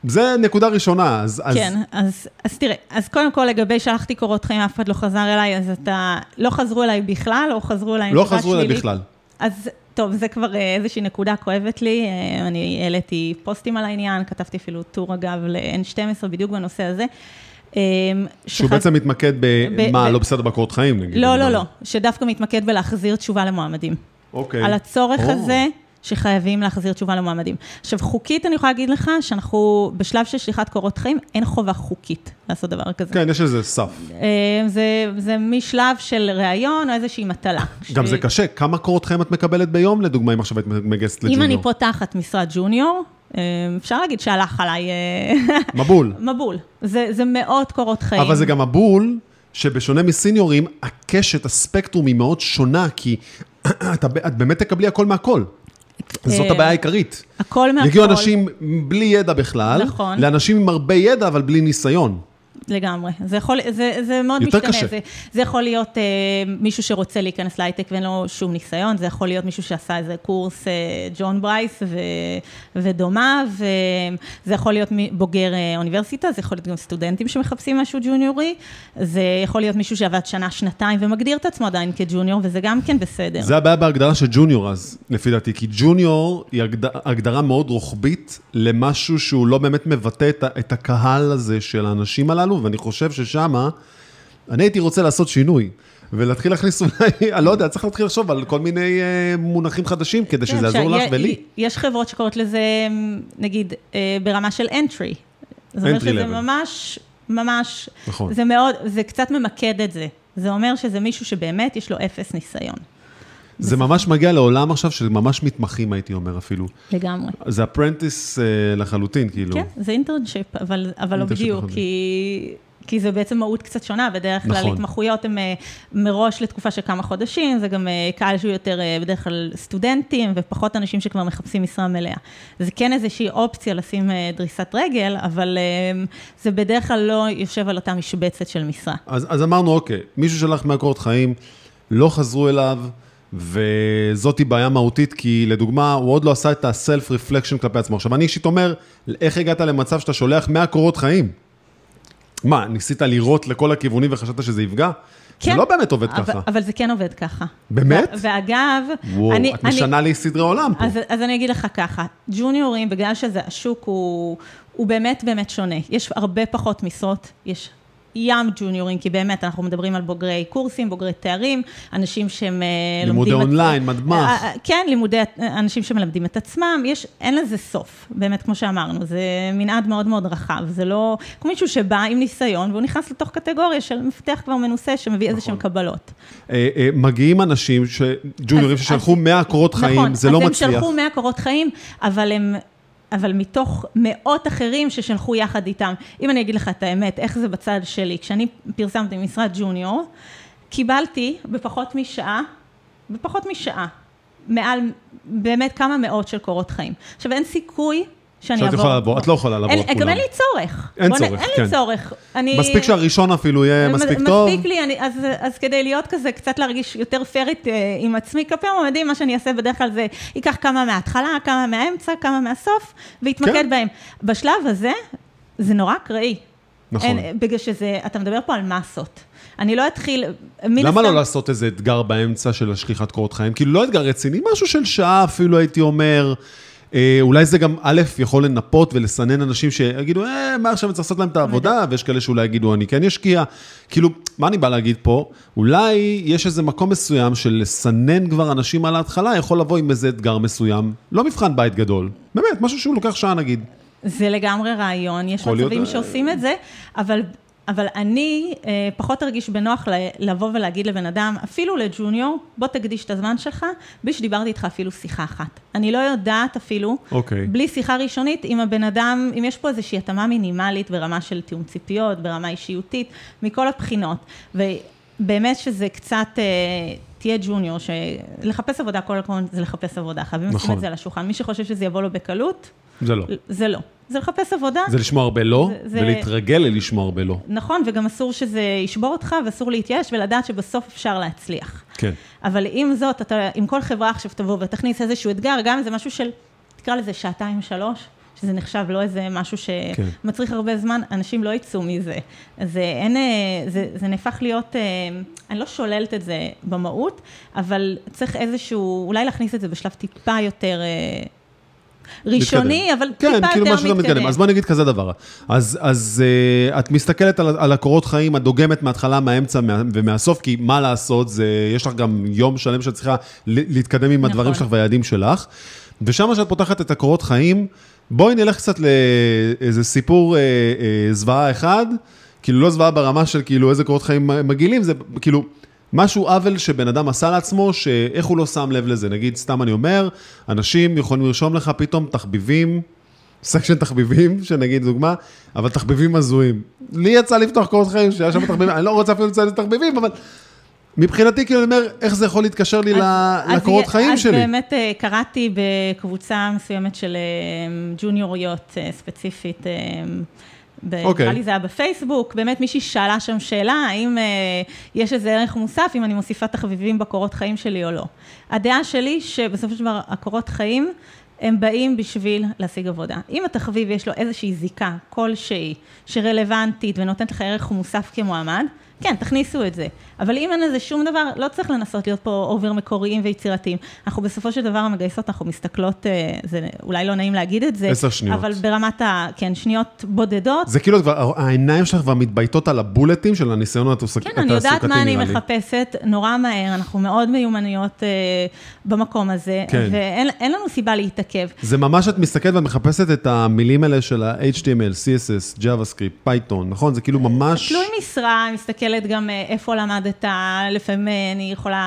זה נקודה ראשונה, אז... אז כן, אז, אז תראה, אז קודם כל לגבי שלחתי קורות חיים, אף אחד לא חזר אליי, אז אתה, לא חזרו אליי בכלל, או חזרו אליי לא חזרו אליי? בכלל. אז טוב, זה כבר אה, איזושהי נקודה כואבת לי. אה, אני העליתי פוסטים על העניין, כתבתי אפילו טור אגב ל-N12 בדיוק בנושא הזה. אה, שהוא שחז- בעצם מתמקד במה ב- לא בסדר בקורות חיים, נגיד. לא, לא, לא, שדווקא מתמקד בלהחזיר תשובה למועמדים. אוקיי. על הצורך או. הזה שחייבים להחזיר תשובה למועמדים. עכשיו, חוקית אני יכולה להגיד לך שאנחנו בשלב של שליחת קורות חיים, אין חובה חוקית לעשות דבר כזה. כן, יש איזה סף. אה, זה, זה משלב של ראיון או איזושהי מטלה. גם ש- זה קשה, כמה קורות חיים את מקבלת ביום, לדוגמה, אם עכשיו את מגייסת אם לג'וניור? אני פותחת משרד ג'וניור, אה, אפשר להגיד שהלך עליי אה, מבול. מבול. זה, זה מאות קורות חיים. אבל זה גם מבול, שבשונה מסיניורים, הקשת, הספקטרום היא מאוד שונה, כי את, את באמת תקבלי הכל מהכל. זאת אה, הבעיה העיקרית. הכל מהכל. יגיעו אנשים בלי ידע בכלל, נכון. לאנשים עם הרבה ידע, אבל בלי ניסיון. לגמרי. זה יכול, זה, זה מאוד יותר משתנה. קשה. זה, זה יכול להיות אה, מישהו שרוצה להיכנס להייטק ואין לו שום ניסיון, זה יכול להיות מישהו שעשה איזה קורס אה, ג'ון ברייס ו, ודומה, וזה יכול להיות בוגר אה, אוניברסיטה, זה יכול להיות גם סטודנטים שמחפשים משהו ג'וניורי, זה יכול להיות מישהו שעבד שנה, שנתיים ומגדיר את עצמו עדיין כג'וניור, וזה גם כן בסדר. זה הבעיה בהגדרה של ג'וניור אז, לפי דעתי, כי ג'וניור היא הגד- הגדרה מאוד רוחבית למשהו שהוא לא באמת מבטא את, את הקהל הזה של האנשים הללו, ואני חושב ששמה, אני הייתי רוצה לעשות שינוי. ולהתחיל להכניס אולי, אני לא יודע, צריך להתחיל לחשוב על כל מיני אה, מונחים חדשים כדי שזה כן, יעזור לך ולי. יש חברות שקוראות לזה, נגיד, אה, ברמה של entry. זאת אומרת שזה. ממש, ממש, נכון. זה מאוד, זה קצת ממקד את זה. זה אומר שזה מישהו שבאמת יש לו אפס ניסיון. זה ממש מגיע לעולם עכשיו של ממש מתמחים, הייתי אומר אפילו. לגמרי. זה אפרנטיס אה, לחלוטין, כאילו. כן, זה אינטרנשיפ, אבל, אבל לא בדיוק. כי, כי זה בעצם מהות קצת שונה, בדרך כלל נכון. התמחויות הן אה, מראש לתקופה של כמה חודשים, זה גם אה, קהל שהוא יותר בדרך כלל סטודנטים, ופחות אנשים שכבר מחפשים משרה מלאה. זה כן איזושהי אופציה לשים דריסת רגל, אבל זה בדרך כלל לא יושב על אותה משבצת של משרה. אז, אז אמרנו, אוקיי, מישהו שלח מהקורות חיים, לא חזרו אליו, וזאתי בעיה מהותית, כי לדוגמה, הוא עוד לא עשה את ה-self reflection כלפי עצמו. עכשיו, אני אישית אומר, איך הגעת למצב שאתה שולח 100 קורות חיים? מה, ניסית לירות לכל הכיוונים וחשבת שזה יפגע? זה לא באמת עובד אבל, ככה. אבל זה כן עובד ככה. באמת? ו- ואגב, וואו, אני, את משנה לי סדרי עולם פה. אז, אז אני אגיד לך ככה, ג'וניורים, בגלל שזה, השוק הוא, הוא באמת באמת שונה. יש הרבה פחות משרות, יש ים ג'וניורים, כי באמת אנחנו מדברים על בוגרי קורסים, בוגרי תארים, אנשים שהם אה, לימודי לומדים... אונליין, מדמ"ח. אה, אה, כן, לימודי, אנשים שמלמדים את עצמם, יש, אין לזה סוף, באמת, כמו שאמרנו, זה מנעד מאוד מאוד רחב, זה לא כמו מישהו שבא עם ניסיון, והוא נכנס לתוך קטגוריה של מפתח כבר מנוסה, שמביא איזה שהם קבלות. אה, אה, מגיעים אנשים, ש- ג'וניורים אז- ששלחו אז- 100 קורות חיים, נכון, זה לא אז מצליח. הם שלחו 100 קורות חיים, אבל הם... אבל מתוך מאות אחרים ששלחו יחד איתם, אם אני אגיד לך את האמת, איך זה בצד שלי, כשאני פרסמתי משרד ג'וניור, קיבלתי בפחות משעה, בפחות משעה, מעל באמת כמה מאות של קורות חיים. עכשיו, אין סיכוי שאני שאת אעבור. יכולה לעבור, את לא יכולה לעבור אין- את כולם. גם אין לי צורך. אין צורך, אין כן. לי צורך. אני... מספיק שהראשון אפילו יהיה מספיק טוב. מספיק לי, אז, כדי להיות כזה, קצת להרגיש יותר פיירית אה, עם עצמי כלפי המועמדים, מה שאני אעשה בדרך כלל זה, ייקח כמה מההתחלה, כמה מהאמצע, כמה מהסוף, ויתמקד כן. בהם. בשלב הזה, זה נורא אקראי. נכון. אין, בגלל שזה, אתה מדבר פה על מסות. אני לא אתחיל, מן למה לא הסתם- לעשות איזה אתגר באמצע של השליחת קורות חיים? כאילו לא אתגר רציני, משהו של שעה אפילו הייתי אומר. אה, אולי זה גם, א', יכול לנפות ולסנן אנשים שיגידו, אה, מה עכשיו אני צריך לעשות להם את העבודה, ויש כאלה שאולי יגידו, אני כן אשקיע. כאילו, מה אני בא להגיד פה? אולי יש איזה מקום מסוים של לסנן כבר אנשים על ההתחלה, יכול לבוא עם איזה אתגר מסוים. לא מבחן בית גדול. באמת, משהו שהוא לוקח שעה נגיד. זה לגמרי רעיון, יש מצבים אה, שעושים את זה, אבל, אבל אני אה, פחות ארגיש בנוח ל- לבוא ולהגיד לבן אדם, אפילו לג'וניור, בוא תקדיש את הזמן שלך, בלי שדיברתי איתך אפילו שיחה אחת. אני לא יודעת אפילו, אוקיי. בלי שיחה ראשונית, אם הבן אדם, אם יש פה איזושהי התאמה מינימלית ברמה של תיאום ציפיות, ברמה אישיותית, מכל הבחינות. ובאמת שזה קצת, אה, תהיה ג'וניור, שלחפש עבודה, כל הזמן זה לחפש עבודה, חייבים לשים נכון. את זה על השולחן. מי שחושב שזה יבוא לו בקלות, זה לא. זה לא. זה לחפש עבודה. זה לשמוע הרבה לא, זה- זה- ולהתרגל ללשמוע הרבה לא. נכון, וגם אסור שזה ישבור אותך, ואסור להתייאש, ולדעת שבסוף אפשר להצליח. כן. אבל עם זאת, אתה, אם כל חברה עכשיו תבוא ותכניס איזשהו אתגר, גם אם זה משהו של, תקרא לזה שעתיים, שלוש, שזה נחשב לא איזה משהו שמצריך הרבה זמן, אנשים לא יצאו מזה. אז אה, אין, אה, זה, זה נהפך להיות, אה, אני לא שוללת את זה במהות, אבל צריך איזשהו, אולי להכניס את זה בשלב טיפה יותר ראשוני, מתקדם. אבל כן, טיפה כאילו יותר משהו מתקדם. אז בוא נגיד כזה דבר. אז, אז uh, את מסתכלת על, על הקורות חיים, את דוגמת מההתחלה, מהאמצע מה, ומהסוף, כי מה לעשות, זה, יש לך גם יום שלם שאת צריכה להתקדם עם הדברים נכון. שלך והיעדים שלך. ושם שאת פותחת את הקורות חיים, בואי נלך קצת לאיזה סיפור אה, אה, זוועה אחד, כאילו לא זוועה ברמה של כאילו איזה קורות חיים מגעילים, זה כאילו... משהו עוול שבן אדם עשה לעצמו, שאיך הוא לא שם לב לזה. נגיד, סתם אני אומר, אנשים יכולים לרשום לך פתאום תחביבים, סקשן תחביבים, שנגיד דוגמה, אבל תחביבים הזויים. לי יצא לפתוח קורות חיים שהיה שם תחביבים, אני לא רוצה אפילו לציין תחביבים, אבל מבחינתי, כאילו, אני אומר, איך זה יכול להתקשר לי אז- לקורות אז חיים אז שלי? באמת אה, קראתי בקבוצה מסוימת של אה, ג'וניוריות אה, ספציפית, אוקיי. נראה לי זה היה בפייסבוק, באמת מישהי שאלה שם שאלה, האם אה, יש איזה ערך מוסף אם אני מוסיפה תחביבים בקורות חיים שלי או לא. הדעה שלי שבסופו של דבר הקורות חיים, הם באים בשביל להשיג עבודה. אם התחביב יש לו איזושהי זיקה כלשהי שרלוונטית ונותנת לך ערך מוסף כמועמד, כן, תכניסו את זה. אבל אם אין לזה שום דבר, לא צריך לנסות להיות פה אובר מקוריים ויצירתיים. אנחנו בסופו של דבר המגייסות, אנחנו מסתכלות, אה, זה אולי לא נעים להגיד את זה. עשר שניות. אבל ברמת ה... כן, שניות בודדות. זה כאילו כבר, העיניים שלך כבר מתבייתות על הבולטים של הניסיון התעסוקתי, כן, אני יודעת מה אני. מחפשת נורא מהר, אנחנו מאוד מיומנויות אה, במקום הזה, כן. ואין אין לנו סיבה להתעכב. זה ממש, את מסתכלת ואת מחפשת את המילים האלה של ה-HTML, CSS, JavaScript, Python, נכון? זה כאילו ממש... תלוי משרה, מסתכלת גם אה, איפה למדת, לפעמים אה, אני יכולה,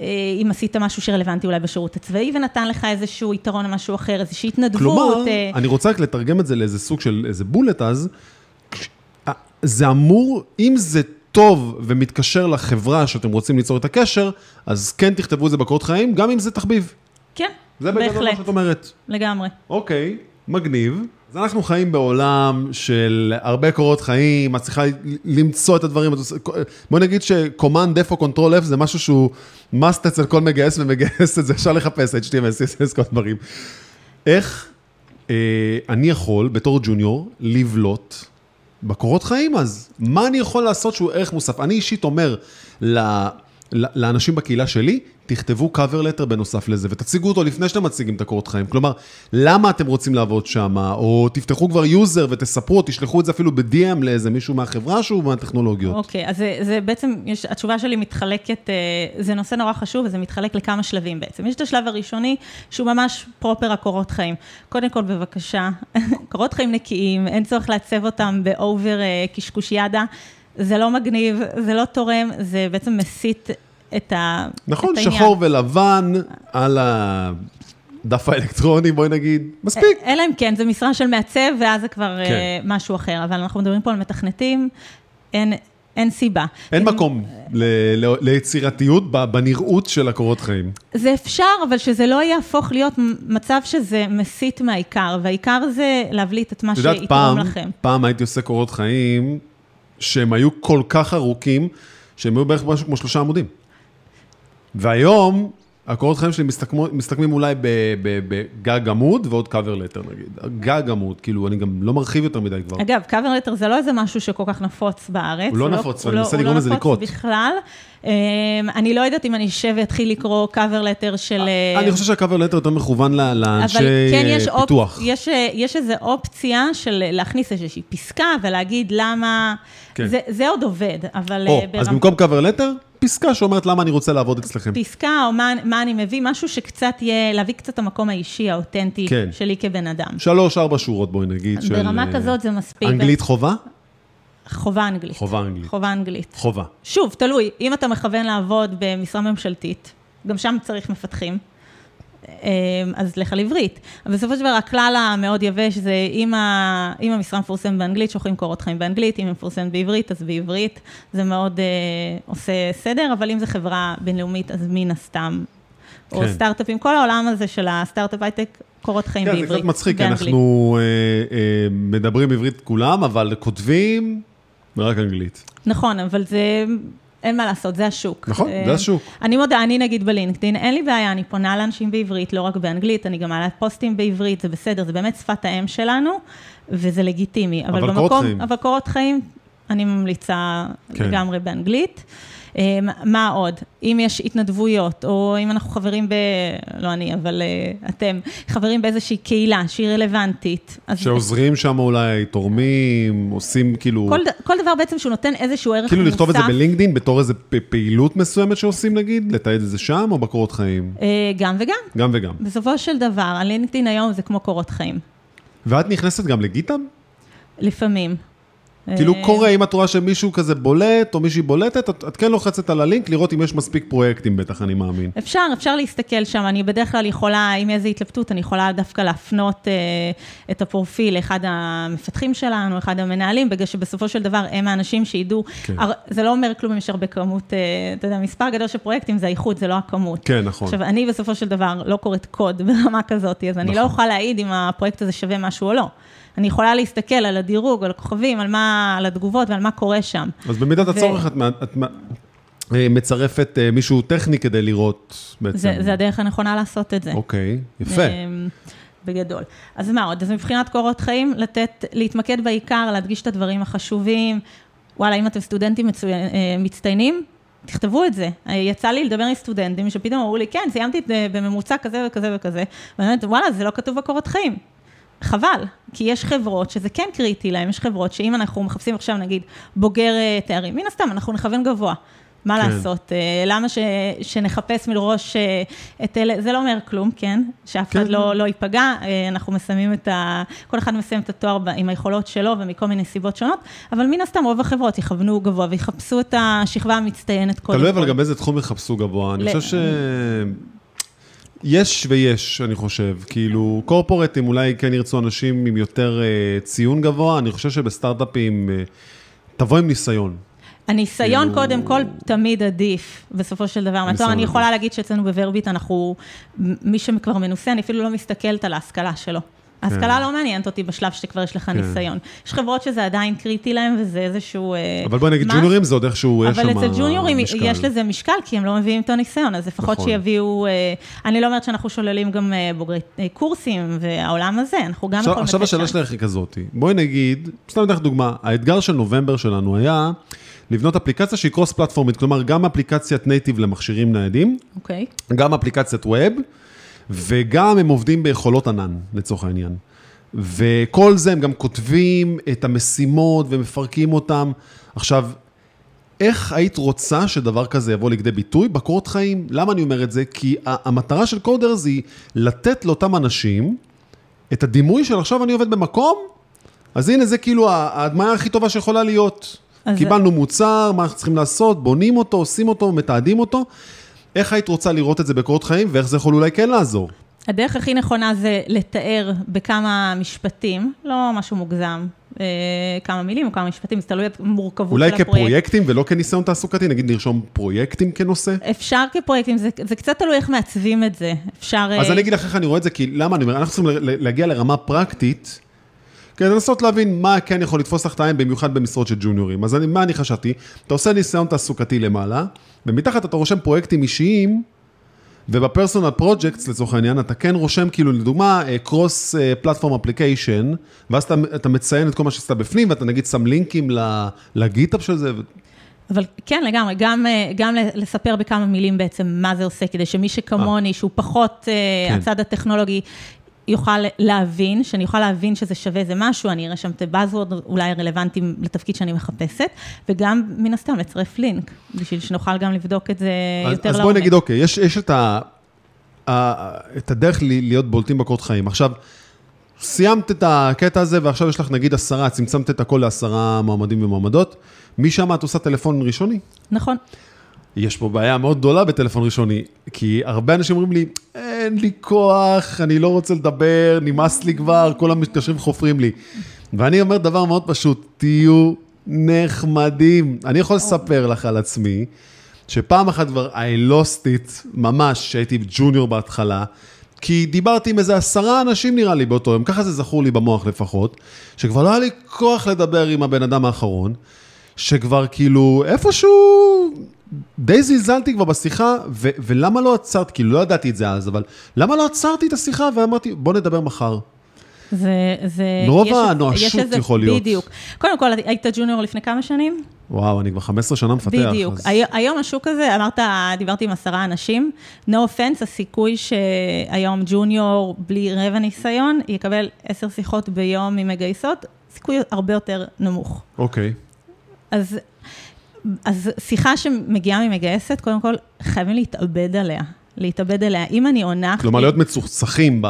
אה, אם עשית משהו שרלוונטי אולי בשירות הצבאי ונתן לך איזשהו יתרון או משהו אחר, איזושהי התנדבות. כלומר, אני רוצה רק לתרגם את זה לאיזה סוג של איזה בולט אז, זה אמור, אם זה טוב ומתקשר לחברה שאתם רוצים ליצור את הקשר, אז כן תכתבו את זה בקורות חיים, גם אם זה תחביב. כן, זה בגדול מה בהחלט, שאת אומרת. לגמרי. אוקיי, מגניב. אז אנחנו חיים בעולם של הרבה קורות חיים, את צריכה למצוא את הדברים. בוא נגיד F או control F זה משהו שהוא must אצל כל מגייס ומגייס את זה, אפשר לחפש, HTML, CSS, כל הדברים. איך אה, אני יכול, בתור ג'וניור, לבלוט בקורות חיים אז? מה אני יכול לעשות שהוא ערך מוסף? אני אישית אומר לאנשים בקהילה שלי, תכתבו cover letter בנוסף לזה, ותציגו אותו לפני שאתם מציגים את הקורות חיים. כלומר, למה אתם רוצים לעבוד שם, או תפתחו כבר user ותספרו, תשלחו את זה אפילו ב-DM לאיזה מישהו מהחברה שהוא מהטכנולוגיות. אוקיי, okay, אז זה, זה בעצם, יש, התשובה שלי מתחלקת, אה, זה נושא נורא חשוב, וזה מתחלק לכמה שלבים בעצם. יש את השלב הראשוני, שהוא ממש proper הקורות חיים. קודם כל, בבקשה, קורות חיים נקיים, אין צורך לעצב אותם ב over אה, קשקושיאדה. זה לא מגניב, זה לא תורם, זה בעצם מסיט את, ה, נכון, את העניין. נכון, שחור ולבן על הדף האלקטרוני, בואי נגיד, מספיק. אלא אם כן, זה משרה של מעצב, ואז זה כבר כן. uh, משהו אחר, אבל אנחנו מדברים פה על מתכנתים, אין... אין סיבה. אין מקום ל- ל- ליצירתיות בנראות של הקורות חיים. זה אפשר, אבל שזה לא יהפוך להיות מצב שזה מסית מהעיקר, והעיקר זה להבליט את מה שיתרום לכם. פעם הייתי עושה קורות חיים שהם היו כל כך ארוכים, שהם היו בערך משהו כמו שלושה עמודים. והיום, הקורות חיים שלי מסתכמים, מסתכמים אולי בגג עמוד ועוד cover letter נגיד. גג עמוד, כאילו, אני גם לא מרחיב יותר מדי כבר. אגב, cover letter זה לא איזה משהו שכל כך נפוץ בארץ. הוא לא, לא נפוץ, ואני מנסה לא- לגרום לזה לקרות. הוא לא נפוץ בכלל. אמ, אני לא יודעת אם אני אשב ואתחיל לקרוא cover letter של... אני חושב שה cover letter יותר מכוון לאנשי כן פיתוח. יש, יש איזו אופציה של להכניס איזושהי פסקה ולהגיד למה... כן. זה, זה עוד עובד, אבל... אז במקום קאבר לטר, פסקה שאומרת למה אני רוצה לעבוד אצלכם. פסקה, או מה, מה אני מביא, משהו שקצת יהיה, להביא קצת את המקום האישי, האותנטי כן. שלי כבן אדם. שלוש, ארבע שורות, בואי נגיד. ברמה של... כזאת זה מספיק. אנגלית חובה? חובה אנגלית. חובה אנגלית. חובה אנגלית. חובה. שוב, תלוי, אם אתה מכוון לעבוד במשרה ממשלתית, גם שם צריך מפתחים. אמ, אז לך על עברית. אבל בסופו של דבר, הכלל המאוד יבש זה אם, ה, אם המשרה מפורסמת באנגלית, שולחים קורות חיים באנגלית, אם היא מפורסמת בעברית, אז בעברית. זה מאוד אה, עושה סדר, אבל אם זו חברה בינלאומית, אז מן הסתם. כן. או סטארט-אפים, כל העולם הזה של הסטארט-אפ הייטק, קורות חיים כן, בעברית. זה קצת מצחיק, אנחנו אה, אה, מדברים עברית כולם, אבל כותבים רק אנגלית. נכון, אבל זה... אין מה לעשות, זה השוק. נכון, זה אה, השוק. אני מודה, אני נגיד בלינקדאין, אין לי בעיה, אני פונה לאנשים בעברית, לא רק באנגלית, אני גם מעלה פוסטים בעברית, זה בסדר, זה באמת שפת האם שלנו, וזה לגיטימי. אבל, אבל קורות חיים. אבל קורות חיים, אני ממליצה כן. לגמרי באנגלית. אמ, מה עוד? אם יש התנדבויות, או אם אנחנו חברים ב... לא אני, אבל uh, אתם, חברים באיזושהי קהילה שהיא רלוונטית. שעוזרים שם אולי, תורמים, עושים כאילו... כל, כל דבר בעצם שהוא נותן איזשהו ערך מוסף. כאילו לכתוב את זה בלינקדאין בתור איזו פעילות מסוימת שעושים נגיד? לתעד את זה שם או בקורות חיים? Uh, גם וגם. גם וגם. בסופו של דבר, הלינקדאין היום זה כמו קורות חיים. ואת נכנסת גם לגיטאב? לפעמים. כאילו אה, קורה, אם את רואה שמישהו כזה בולט, או מישהי בולטת, את, את כן לוחצת על הלינק, לראות אם יש מספיק פרויקטים בטח, אני מאמין. אפשר, אפשר להסתכל שם. אני בדרך כלל יכולה, אם איזו התלבטות, אני יכולה דווקא להפנות אה, את הפרופיל לאחד המפתחים שלנו, אחד המנהלים, בגלל שבסופו של דבר הם האנשים שידעו, כן. הר, זה לא אומר כלום אם יש הרבה כמות, אה, אתה יודע, מספר גדול של פרויקטים זה האיכות, זה לא הכמות. כן, נכון. עכשיו, אני בסופו של דבר לא קוראת קוד ברמה כזאת, אז נכון. אני לא אוכל להעיד אם הפרויקט הזה שווה משהו או לא. אני יכולה להסתכל על הדירוג, על הכוכבים, על מה, על התגובות ועל מה קורה שם. אז במידת ו... הצורך את, את אה, מצרפת אה, מישהו טכני כדי לראות בעצם. זה, זה הדרך הנכונה לעשות את זה. אוקיי, יפה. בגדול. אז מה עוד? אז מבחינת קורות חיים, לתת, להתמקד בעיקר, להדגיש את הדברים החשובים. וואלה, אם אתם סטודנטים מצו... אה, מצטיינים, תכתבו את זה. יצא לי לדבר עם סטודנטים שפתאום אמרו לי, כן, סיימתי בממוצע כזה וכזה וכזה. ואני אומרת, וואלה, זה לא כתוב בקורות חיים. חבל, כי יש חברות שזה כן קריטי להם, יש חברות שאם אנחנו מחפשים עכשיו נגיד בוגר אה, תארים, מן הסתם אנחנו נכוון גבוה. מה כן. לעשות? אה, למה ש, שנחפש מראש אה, את אלה, זה לא אומר כלום, כן? שאף אחד כן. לא, לא ייפגע, אנחנו מסיימים את ה... כל אחד מסיים את התואר עם היכולות שלו ומכל מיני סיבות שונות, אבל מן הסתם רוב החברות יכוונו גבוה ויחפשו את השכבה המצטיינת קודם כל. תלוי אבל גם באיזה תחום יחפשו גבוה. אני חושב ש... יש ויש, אני חושב. כאילו, קורפורטים אולי כן ירצו אנשים עם יותר uh, ציון גבוה, אני חושב שבסטארט-אפים, uh, תבוא עם ניסיון. הניסיון כאילו... קודם כל תמיד עדיף, בסופו של דבר. ניסיון אני יכולה להגיד שאצלנו בוורביט אנחנו, מי שכבר מנוסה, אני אפילו לא מסתכלת על ההשכלה שלו. ההשכלה לא מעניינת אותי בשלב שכבר יש לך כן. ניסיון. יש חברות שזה עדיין קריטי להם, וזה איזשהו... אה, אבל בואי נגיד. ג'וניורים זה עוד איכשהו, יש שם אבל אצל ג'וניורים משקל. יש לזה משקל, כי הם לא מביאים את הניסיון, אז לפחות נכון. שיביאו... אה, אני לא אומרת שאנחנו שוללים גם אה, בוגרי קורסים והעולם הזה, אנחנו גם יכולים עכשיו השאלה. שלך היא כזאת, בואי נגיד, סתם אתן לך דוגמה, האתגר של נובמבר שלנו היה לבנות אפליקציה שהיא cross פלטפורמית, כלומר גם אפליקציית native למכשירים ניידים, אוקיי. גם אפליקציית ווב, וגם הם עובדים ביכולות ענן, לצורך העניין. וכל זה הם גם כותבים את המשימות ומפרקים אותם. עכשיו, איך היית רוצה שדבר כזה יבוא לכדי ביטוי בקורות חיים? למה אני אומר את זה? כי המטרה של קודרס היא לתת לאותם אנשים את הדימוי של עכשיו אני עובד במקום, אז הנה זה כאילו ההדמיה הכי טובה שיכולה להיות. קיבלנו מוצר, מה אנחנו צריכים לעשות, בונים אותו, עושים אותו, מתעדים אותו. איך היית רוצה לראות את זה בקורות חיים, ואיך זה יכול אולי כן לעזור? הדרך הכי נכונה זה לתאר בכמה משפטים, לא משהו מוגזם, אה, כמה מילים או כמה משפטים, זה תלוי במורכבות אולי של הפרויקט. כפרויקטים ולא כניסיון תעסוקתי, נגיד נרשום פרויקטים כנושא? אפשר כפרויקטים, זה, זה קצת תלוי איך מעצבים את זה. אפשר... אז אה, אני אגיד לך איך אני רואה את זה, כי למה אני אומר, אנחנו צריכים להגיע לרמה פרקטית, כדי לנסות להבין מה כן יכול לתפוס לך את העין, במיוחד במשרות של ג'וניורים. אז אני, מה אני חשבתי? אתה עושה ניסיון תעסוקתי למעלה, ומתחת אתה רושם פרויקטים אישיים, וב personal projects לצורך העניין, אתה כן רושם כאילו לדוגמה cross platform application, ואז אתה, אתה מציין את כל מה שעשית בפנים, ואתה נגיד שם לינקים ל GitHub של זה. אבל כן, לגמרי, גם, אה, גם לספר בכמה מילים בעצם מה זה עושה, כדי שמי שכמוני, שהוא פחות אה, כן. הצד הטכנולוגי, יוכל להבין, שאני אוכל להבין שזה שווה איזה משהו, אני אראה שם את ה buzzwords אולי רלוונטיים לתפקיד שאני מחפשת, וגם מן הסתם לצרף לינק, בשביל שנוכל גם לבדוק את זה אז, יותר אז לעומק. בואי נגיד, אוקיי, יש, יש את, ה, ה, את הדרך להיות בולטים בקורות חיים. עכשיו, סיימת את הקטע הזה, ועכשיו יש לך נגיד עשרה, צמצמת את הכל לעשרה מועמדים ומועמדות. משם את עושה טלפון ראשוני? נכון. יש פה בעיה מאוד גדולה בטלפון ראשוני, כי הרבה אנשים אומרים לי, אין לי כוח, אני לא רוצה לדבר, נמאס לי כבר, כל המתקשרים חופרים לי. ואני אומר דבר מאוד פשוט, תהיו נחמדים. אני יכול לספר לך על עצמי, שפעם אחת כבר I lost it, ממש, שהייתי ג'וניור בהתחלה, כי דיברתי עם איזה עשרה אנשים נראה לי באותו יום, ככה זה זכור לי במוח לפחות, שכבר לא היה לי כוח לדבר עם הבן אדם האחרון, שכבר כאילו איפשהו די זלזלתי כבר בשיחה, ו- ולמה לא עצרת, כאילו לא ידעתי את זה אז, אבל למה לא עצרתי את השיחה ואמרתי, בוא נדבר מחר. זה, זה... מרוב הנואשות יכול להיות. בדיוק. קודם כל, היית ג'וניור לפני כמה שנים? וואו, אני כבר 15 שנה מפתח. בדיוק. אז- הי- היום השוק הזה, אמרת, דיברתי עם עשרה אנשים, no offense, הסיכוי שהיום ג'וניור בלי רבע ניסיון יקבל עשר שיחות ביום ממגייסות, סיכוי הרבה יותר נמוך. אוקיי. אז, אז שיחה שמגיעה ממגייסת, קודם כל, חייבים להתאבד עליה. להתאבד עליה. אם אני עונה... כלומר, להיות מצוחצחים ב...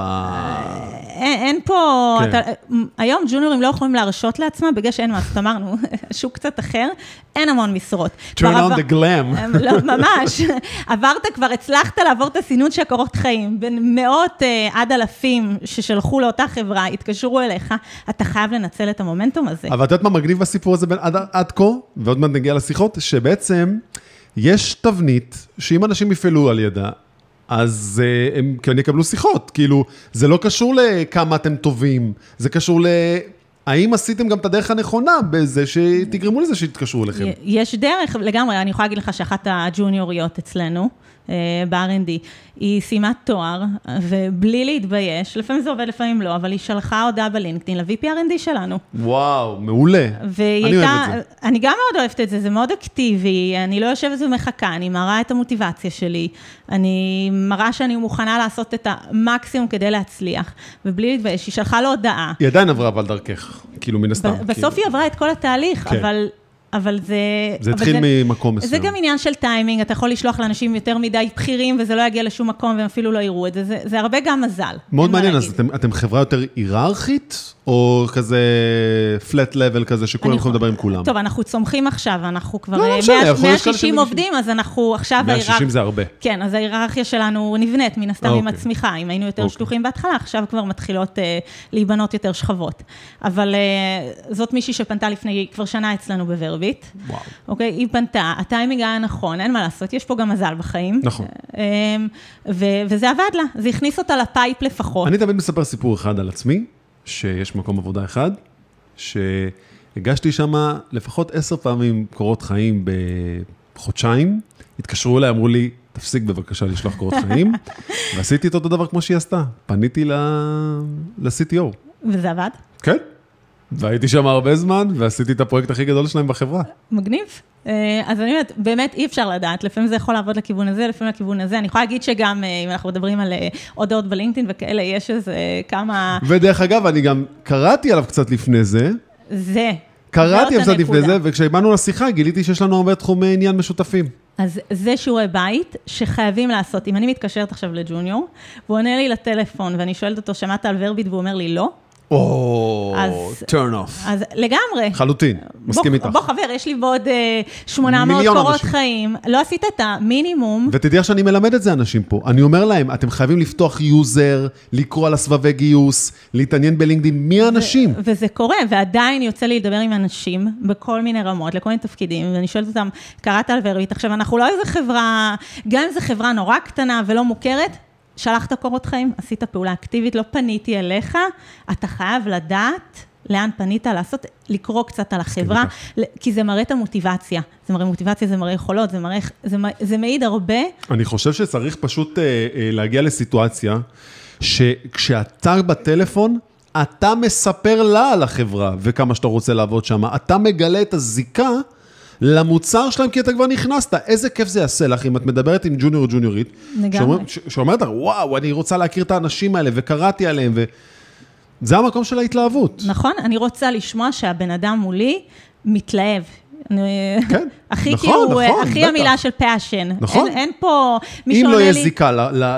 אין, אין פה, כן. אתה, היום ג'וניורים לא יכולים להרשות לעצמם, בגלל שאין מה, אז אמרנו, שוק קצת אחר, אין המון משרות. turn כבר on the glam. הם לא, ממש. עברת כבר, הצלחת לעבור את הסינון של הקורות חיים. בין מאות אה, עד אלפים ששלחו לאותה חברה, התקשרו אליך, אתה חייב לנצל את המומנטום הזה. אבל את יודעת מה מגניב בסיפור הזה בין עד, עד כה, ועוד מעט נגיע לשיחות, שבעצם יש תבנית שאם אנשים יפעלו על ידה, אז uh, הם כן יקבלו שיחות. כאילו, זה לא קשור לכמה אתם טובים, זה קשור ל... האם עשיתם גם את הדרך הנכונה בזה שתגרמו לזה שיתקשרו אליכם? יש דרך, לגמרי, אני יכולה להגיד לך שאחת הג'וניוריות אצלנו, ב-R&D, היא סיימה תואר, ובלי להתבייש, לפעמים זה עובד, לפעמים לא, אבל היא שלחה הודעה בלינקדאין ל-VP R&D שלנו. וואו, מעולה. אני הייתה, אוהב את זה. אני גם מאוד אוהבת את זה, זה מאוד אקטיבי, אני לא יושבת ומחכה, אני מראה את המוטיבציה שלי, אני מראה שאני מוכנה לעשות את המקסימום כדי להצליח, ובלי להתבייש, היא שלחה לו הודעה. היא עדיין עברה אבל דרכך, כאילו מן הסתם. בסוף כאילו. היא עברה את כל התהליך, כן. אבל... אבל זה... זה אבל התחיל ממקום מסוים. זה גם עניין של טיימינג, אתה יכול לשלוח לאנשים יותר מדי בכירים, וזה לא יגיע לשום מקום, והם אפילו לא יראו את זה, זה, זה הרבה גם מזל. מאוד מעניין, אז. אתם, אתם חברה יותר היררכית, או כזה flat level כזה, שכולם יכולים יכול- לדבר עם כולם? טוב, אנחנו צומחים עכשיו, אנחנו כבר לא, לא אה, משנה, 100 יכול להיות כאלה 160 שמגישים. עובדים, אז אנחנו עכשיו... 160 זה הרבה. כן, אז ההיררכיה שלנו נבנית מן הסתם עם אוקיי. הצמיחה. אם היינו יותר אוקיי. שלוחים בהתחלה, עכשיו כבר מתחילות אה, להיבנות יותר שכבות. אבל אה, זאת מישהי שפנתה לפני כבר שנה אצלנו בוורביט. וואו. אוקיי, היא פנתה, הטיימינג היה נכון, אין מה לעשות, יש פה גם מזל בחיים. נכון. אה, ו- וזה עבד לה, זה הכניס אותה לפייפ לפחות. אני תמיד מספר סיפור אחד על עצמי, שיש מקום עבודה אחד, שהגשתי שם לפחות עשר פעמים קורות חיים בחודשיים, התקשרו אליי, אמרו לי, תפסיק בבקשה לשלוח קורות חיים, ועשיתי את אותו דבר כמו שהיא עשתה, פניתי ל-CTO. וזה עבד? כן, והייתי שם הרבה זמן, ועשיתי את הפרויקט הכי גדול שלהם בחברה. מגניב. אה, אז אני אומרת, באמת אי אפשר לדעת, לפעמים זה יכול לעבוד לכיוון הזה, לפעמים לכיוון הזה. אני יכולה להגיד שגם, אה, אם אנחנו מדברים על אה, הודעות בלינקדאין וכאלה, יש איזה כמה... ודרך אגב, אני גם קראתי עליו קצת לפני זה. זה. קראתי קצת לפני זה, וכשבאנו לשיחה גיליתי שיש לנו הרבה תחומי עניין משותפים. אז זה שיעורי בית שחייבים לעשות. אם אני מתקשרת עכשיו לג'וניור, והוא עונה לי לטלפון, ואני שואלת אותו, שמעת על ורביט? והוא אומר לי, לא. או, turn off. אז לגמרי. חלוטין, מסכים איתך. בוא חבר, יש לי בעוד 800 אה, קורות חיים. לא עשית את המינימום. ותדעי איך שאני מלמד את זה אנשים פה. אני אומר להם, אתם חייבים לפתוח user, לקרוא על הסבבי גיוס, להתעניין ב LinkedIn, מי האנשים? וזה קורה, ועדיין יוצא לי לדבר עם אנשים בכל מיני רמות, לכל מיני תפקידים, ואני שואלת אותם, קראת על Verbit, עכשיו אנחנו לא איזה חברה, גם אם זו חברה נורא קטנה ולא מוכרת, שלחת קורות חיים, עשית פעולה אקטיבית, לא פניתי אליך, אתה חייב לדעת לאן פנית, לעשות, לקרוא קצת על החברה, כי זה מראה את המוטיבציה. זה מראה מוטיבציה, זה מראה יכולות, זה, מראה, זה, זה מעיד הרבה. אני חושב שצריך פשוט אה, אה, להגיע לסיטואציה, שכשאתה בטלפון, אתה מספר לה על החברה וכמה שאתה רוצה לעבוד שם, אתה מגלה את הזיקה. למוצר שלהם, כי אתה כבר נכנסת. איזה כיף זה יעשה לך אם את מדברת עם ג'וניור או ג'וניורית. לגמרי. שאומרת לך, וואו, אני רוצה להכיר את האנשים האלה, וקראתי עליהם, ו... זה המקום של ההתלהבות. נכון, אני רוצה לשמוע שהבן אדם מולי מתלהב. כן, הכי נכון, כאילו, נכון, הכי בטח. המילה של passion. נכון. אין, אין פה, מי שעונה לי... אם לא יש זיקה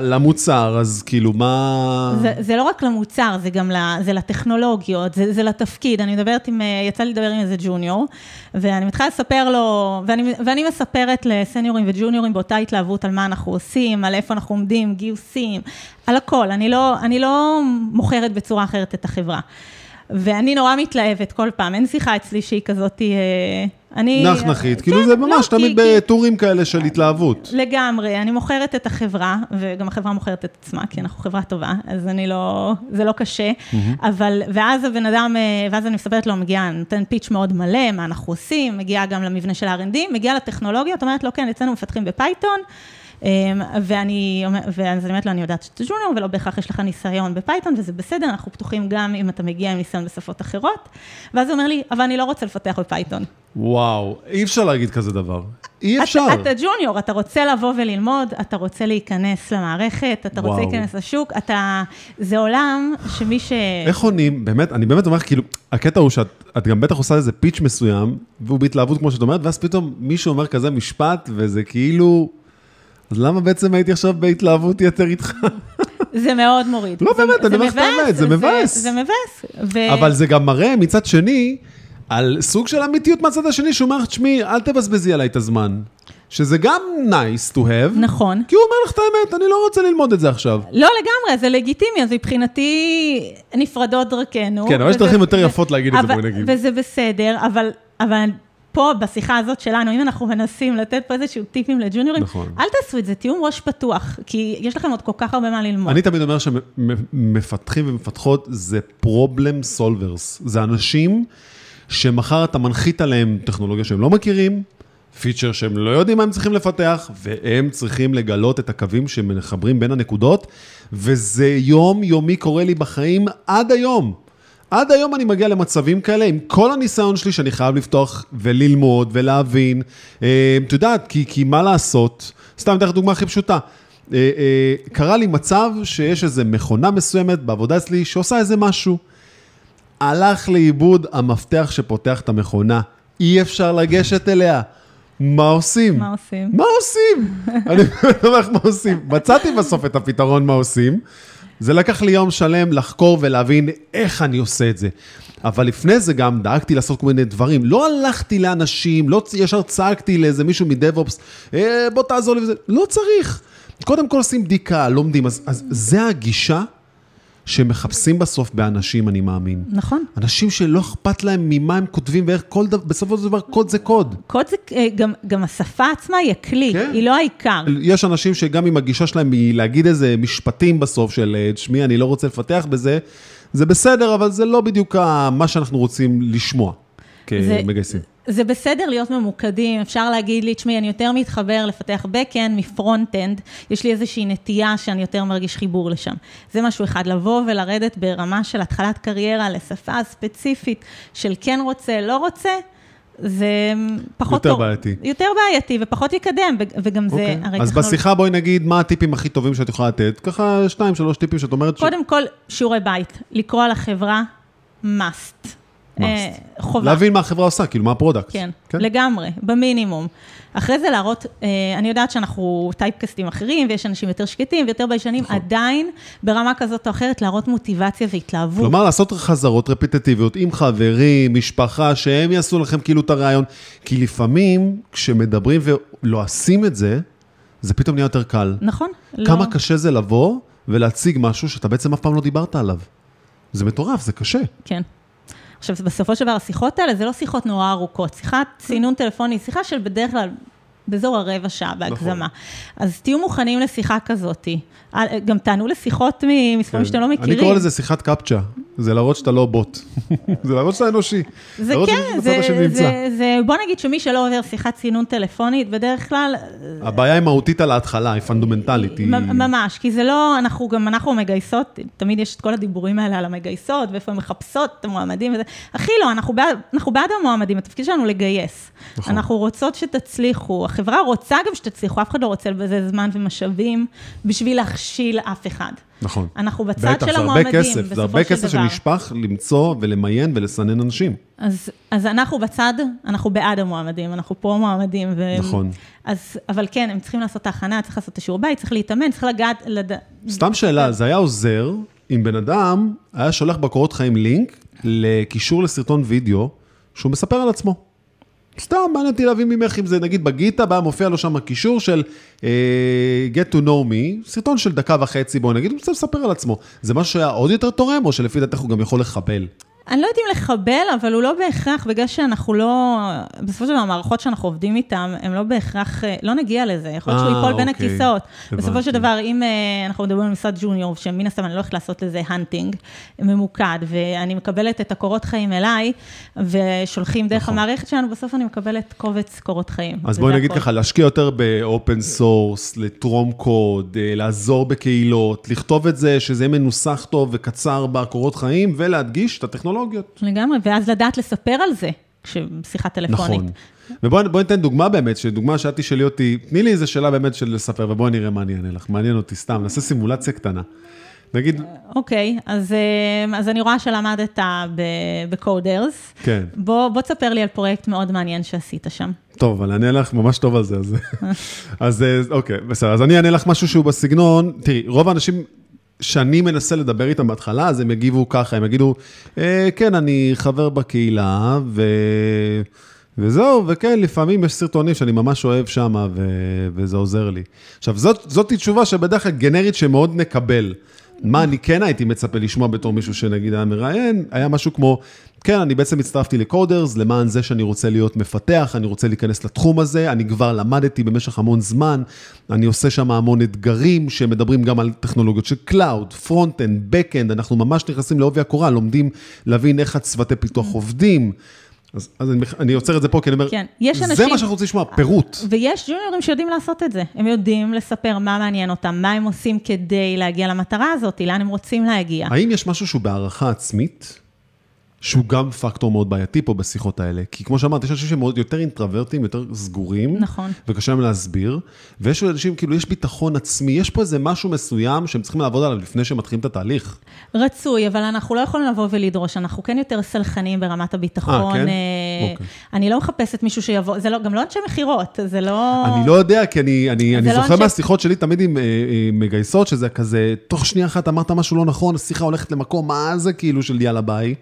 למוצר, אז כאילו, מה... זה, זה לא רק למוצר, זה גם לה, זה לטכנולוגיות, זה, זה לתפקיד. אני מדברת עם, יצא לי לדבר עם איזה ג'וניור, ואני מתחילה לספר לו, ואני, ואני מספרת לסניורים וג'וניורים באותה התלהבות על מה אנחנו עושים, על איפה אנחנו עומדים, גיוסים, על הכל. אני לא, אני לא מוכרת בצורה אחרת את החברה. ואני נורא מתלהבת כל פעם, אין שיחה אצלי שהיא כזאת... אה, אני... נחנחית, כאילו כן, זה ממש לא, תמיד כי, בטורים כאלה של התלהבות. לגמרי, אני מוכרת את החברה, וגם החברה מוכרת את עצמה, כי אנחנו חברה טובה, אז אני לא, זה לא קשה, mm-hmm. אבל, ואז הבן אדם, אה, ואז אני מספרת לו, מגיע, נותן פיץ' מאוד מלא, מה אנחנו עושים, מגיע גם למבנה של ה-R&D, מגיע לטכנולוגיה, את אומרת לו, כן, אצלנו מפתחים בפייתון, ואני, ואז אני אומרת לו, אני יודעת שאתה ג'וניור, ולא בהכרח יש לך ניסיון ב Python, וזה בסדר, אנחנו פתוחים גם אם אתה מגיע עם ניסיון בשפות אחרות. ואז הוא אומר לי, אבל אני לא רוצה לפתח ב Python. וואו, אי אפשר להגיד כזה דבר. אי אפשר. אתה, אתה ג'וניור, אתה רוצה לבוא וללמוד, אתה רוצה להיכנס למערכת, אתה וואו. רוצה להיכנס לשוק, אתה... זה עולם שמי ש... איך עונים, באמת, אני באמת אומר, כאילו, הקטע הוא שאת גם בטח עושה איזה pitch מסוים, והוא בהתלהבות, כמו שאת אומרת, ואז פתאום מישהו אומר כזה משפט, וזה כאילו... אז למה בעצם הייתי עכשיו בהתלהבות יתר איתך? זה מאוד מוריד. לא, באמת, אני אומר לך את האמת, זה מבאס. זה מבאס. אבל זה גם מראה מצד שני, על סוג של אמיתיות מהצד השני, שהוא אומר לך, תשמעי, אל תבזבזי עליי את הזמן. שזה גם nice to have. נכון. כי הוא אומר לך את האמת, אני לא רוצה ללמוד את זה עכשיו. לא לגמרי, זה לגיטימי, אז מבחינתי נפרדות דרכנו. כן, אבל יש דרכים יותר יפות להגיד את זה, בואי נגיד. וזה בסדר, אבל, אבל פה, בשיחה הזאת שלנו, אם אנחנו מנסים לתת פה איזשהו טיפים לג'וניורים, נכון. אל תעשו את זה, תהיו ראש פתוח, כי יש לכם עוד כל כך הרבה מה ללמוד. אני תמיד אומר שמפתחים ומפתחות זה problem solvers. זה אנשים שמחר אתה מנחית עליהם טכנולוגיה שהם לא מכירים, פיצ'ר שהם לא יודעים מה הם צריכים לפתח, והם צריכים לגלות את הקווים שמחברים בין הנקודות, וזה יום-יומי קורה לי בחיים עד היום. עד היום אני מגיע למצבים כאלה, עם כל הניסיון שלי שאני חייב לפתוח וללמוד ולהבין. אה, את יודעת, כי, כי מה לעשות? סתם אתן לך דוגמה הכי פשוטה. אה, אה, קרה לי מצב שיש איזו מכונה מסוימת בעבודה אצלי שעושה איזה משהו. הלך לאיבוד המפתח שפותח את המכונה, אי אפשר לגשת אליה. מה עושים? מה עושים? מה עושים? אני אומר לך מה עושים. מצאתי בסוף את הפתרון מה עושים. זה לקח לי יום שלם לחקור ולהבין איך אני עושה את זה. אבל לפני זה גם דאגתי לעשות כל מיני דברים. לא הלכתי לאנשים, לא ישר צעקתי לאיזה מישהו מדב-אופס, אה, בוא תעזור לי וזה. לא צריך. קודם כל עושים בדיקה, לומדים. אז, אז זה הגישה שמחפשים בסוף באנשים, אני מאמין. נכון. אנשים שלא אכפת להם ממה הם כותבים ואיך כל דבר, בסופו של דבר קוד זה קוד. קוד זה, אה, גם, גם השפה עצמה היא הכלי, כן? היא לא העיקר. יש אנשים שגם אם הגישה שלהם היא להגיד איזה משפטים בסוף של, תשמעי, אני לא רוצה לפתח בזה, זה בסדר, אבל זה לא בדיוק מה שאנחנו רוצים לשמוע כמגייסים. זה בסדר להיות ממוקדים, אפשר להגיד לי, תשמעי, אני יותר מתחבר לפתח backend מ front-end, יש לי איזושהי נטייה שאני יותר מרגיש חיבור לשם. זה משהו אחד, לבוא ולרדת ברמה של התחלת קריירה לשפה ספציפית של כן רוצה, לא רוצה, זה פחות יותר טוב. בעייתי. יותר בעייתי ופחות יקדם, וגם זה, אוקיי. הרי אז טכנולוגיה- בשיחה בואי נגיד מה הטיפים הכי טובים שאת יכולה לתת. ככה שניים, שלוש טיפים שאת אומרת ש... קודם כל, שיעורי בית, לקרוא על החברה, must. אה, חובה. להבין מה החברה עושה, כאילו מה ה product. כן, לגמרי, במינימום. אחרי זה להראות, אה, אני יודעת שאנחנו טייפקסטים אחרים, ויש אנשים יותר שקטים ויותר ביישנים, נכון. עדיין, ברמה כזאת או אחרת, להראות מוטיבציה והתלהבות. כלומר, לעשות חזרות רפטטיביות עם חברים, משפחה, שהם יעשו לכם כאילו את הרעיון. כי לפעמים, כשמדברים ולועשים את זה, זה פתאום נהיה יותר קל. נכון? כמה לא. קשה זה לבוא ולהציג משהו שאתה בעצם אף פעם לא דיברת עליו. זה מטורף, זה קשה. כן. עכשיו, בסופו של דבר, השיחות האלה זה לא שיחות נורא ארוכות. שיחת סינון טלפוני, שיחה של בדרך כלל באזור הרבע שעה בהגזמה. נכון. אז תהיו מוכנים לשיחה כזאת. אה, גם תענו לשיחות ממספרים שאתם לא מכירים. כן. אני קורא לזה שיחת קפצ'ה. זה להראות שאתה לא בוט. זה להראות שאתה אנושי. זה כן, זה, נמצא. זה, זה, בוא נגיד שמי שלא עובר שיחת סינון טלפונית, בדרך כלל, הבעיה היא מהותית על ההתחלה, היא פונדמנטלית. היא- ממש, כי זה לא, אנחנו גם, אנחנו מגייסות, תמיד יש את כל הדיבורים האלה על המגייסות, ואיפה הן מחפשות את המועמדים וזה. הכי לא, אנחנו בעד, אנחנו בעד המועמדים, התפקיד שלנו לגייס. נכון. אנחנו רוצות שתצליחו, החברה רוצה גם שתצליחו, אף אחד לא רוצה לבזבז זמן ומשאבים בשביל להכשיל אף אחד. נכון. אנחנו בצד בטח, של המועמדים, כסף, בסופו זה הרבה של כסף דבר. שנשפך למצוא ולמיין ולסנן אנשים. אז, אז אנחנו בצד, אנחנו בעד המועמדים, אנחנו פה מועמדים. ו... נכון. אז, אבל כן, הם צריכים לעשות את ההכנה, צריך לעשות את השיעור בית, צריך להתאמן, צריך לגעת, לד... סתם שאלה, זה היה עוזר אם בן אדם היה שולח בקורות חיים לינק לקישור לסרטון וידאו שהוא מספר על עצמו. סתם, מעניין אותי להבין ממך אם זה נגיד בגיטה, בא מופיע לו שם קישור של uh, get to know me, סרטון של דקה וחצי, בוא נגיד, הוא רוצה לספר על עצמו. זה משהו שהיה עוד יותר תורם, או שלפי דעתך הוא גם יכול לחבל? אני לא יודעת אם לחבל, אבל הוא לא בהכרח, בגלל שאנחנו לא, בסופו של דבר, המערכות שאנחנו עובדים איתן, הן לא בהכרח, אה, לא נגיע לזה, יכול להיות שהוא אה, ייפול בין אוקיי. הכיסאות. בסופו של דבר, אם אה, אנחנו מדברים על משרד ג'וניור, שמן הסתם אני לא הולכת לעשות לזה הנטינג ממוקד, ואני מקבלת את הקורות חיים אליי, ושולחים דרך נכון. המערכת שלנו, בסוף אני מקבלת קובץ קורות חיים. אז בואי נגיד. ככה, להשקיע יותר ב open source, לתרום קוד, לעזור בקהילות, לכתוב את זה, שזה יהיה מנוסח טוב וקצר בקורות חיים, ולהדגיש את הטכנולוגיות. לגמרי, ואז לדעת לספר על זה, כששיחה טלפונית. נכון. ובואי בואי ניתן דוגמה באמת, שדוגמה שאת תשאלי אותי, תני לי איזה שאלה באמת של לספר, ובואי נראה מה אני אענה לך. מעניין אותי, סתם, נעשה סימולציה קטנה. נגיד, אוקיי, אז, אה, אז אני רואה שלמדת ב Coders. כן, בוא, בוא תספר לי על פרויקט מאוד מעניין שעשית שם. טוב, אבל אני אענה לך ממש טוב על זה, אז... אז אה, אוקיי, בסדר, אז אני אענה לך משהו שהוא בסגנון, תראי, רוב האנשים שאני מנסה לדבר איתם בהתחלה, אז הם יגיבו ככה, הם יגידו, אה, כן, אני חבר בקהילה, ו... וזהו, וכן, לפעמים יש סרטונים שאני ממש אוהב שם, ו... וזה עוזר לי. עכשיו, זאת, זאת תשובה שבדרך כלל גנרית שמאוד נקבל. מה אני כן הייתי מצפה לשמוע בתור מישהו שנגיד היה מראיין, היה משהו כמו, כן, אני בעצם הצטרפתי ל Coders, למען זה שאני רוצה להיות מפתח, אני רוצה להיכנס לתחום הזה, אני כבר למדתי במשך המון זמן, אני עושה שם המון אתגרים שמדברים גם על טכנולוגיות של cloud, front-end, back-end, אנחנו ממש נכנסים לעובי הקורה, לומדים להבין איך הצוותי פיתוח עובדים. אז, אז אני, אני עוצר את זה פה, כי אני אומר, כן, יש זה אנשים- מה שאנחנו רוצים לשמוע, פירוט. ויש ג'וניורים שיודעים לעשות את זה. הם יודעים לספר מה מעניין אותם, מה הם עושים כדי להגיע למטרה הזאת, לאן הם רוצים להגיע. האם יש משהו שהוא בהערכה עצמית, שהוא גם פקטור מאוד בעייתי פה בשיחות האלה? כי כמו שאמרת, יש אנשים שהם מאוד יותר אינטרוורטים, יותר סגורים, נכון. וקשה להם להסביר, ויש אנשים, כאילו, יש ביטחון עצמי, יש פה איזה משהו מסוים שהם צריכים לעבוד עליו לפני שהם מתחילים את התהליך. רצוי, אבל אנחנו לא יכולים לבוא ולדרוש, אנחנו כן יותר סלחנים ברמת הביטחון. אה, כן? אה, אוקיי. אני לא מחפשת מישהו שיבוא, זה לא, גם לא אנשי מכירות, זה לא... אני לא יודע, כי אני, אני, אני לא זוכר אנשי- מהשיחות שלי תמיד עם אה, אה, מגייסות, שזה כזה, תוך שנייה אחת אמרת משהו לא נכון, השיחה הולכת למקום, מה זה כאילו של יאללה ביי?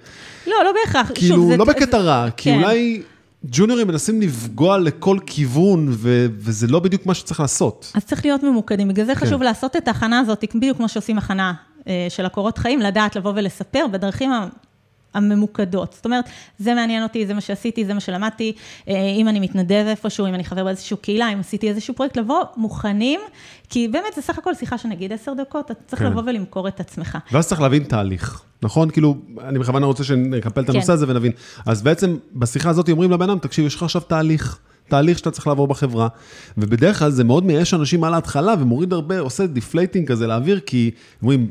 לא, לא בהכרח. כאילו, שוב, זה- לא בקטע רע, כי כן. אולי ג'וניורים מנסים לפגוע לכל כיוון, ו- וזה לא בדיוק מה שצריך לעשות. אז צריך להיות ממוקדים, בגלל זה כן. חשוב לעשות את ההכנה הזאת, בדיוק כמו שעושים הכנה אה, של הקורות חיים, לדעת לבוא ולספר בדרכים ה- הממוקדות. זאת אומרת, זה מעניין אותי, זה מה שעשיתי, זה מה שלמדתי, אה, אם אני מתנדב איפשהו, אם אני חבר באיזושהי קהילה, אם עשיתי איזשהו פרויקט, לבוא מוכנים, כי באמת זה סך הכל שיחה שנגיד עשר דקות, אתה צריך כן. לבוא ולמכור את עצמך. ואז צריך להבין תהליך. נכון? כאילו, אני בכוונה רוצה שנקפל את כן. הנושא הזה ונבין. אז בעצם, בשיחה הזאת אומרים לבן אדם, תקשיב, יש לך עכשיו תהליך. תהליך שאתה צריך לעבור בחברה, ובדרך כלל זה מאוד מייאש אנשים על ההתחלה ומוריד הרבה, עושה deflating כזה לאוויר, כי אומרים,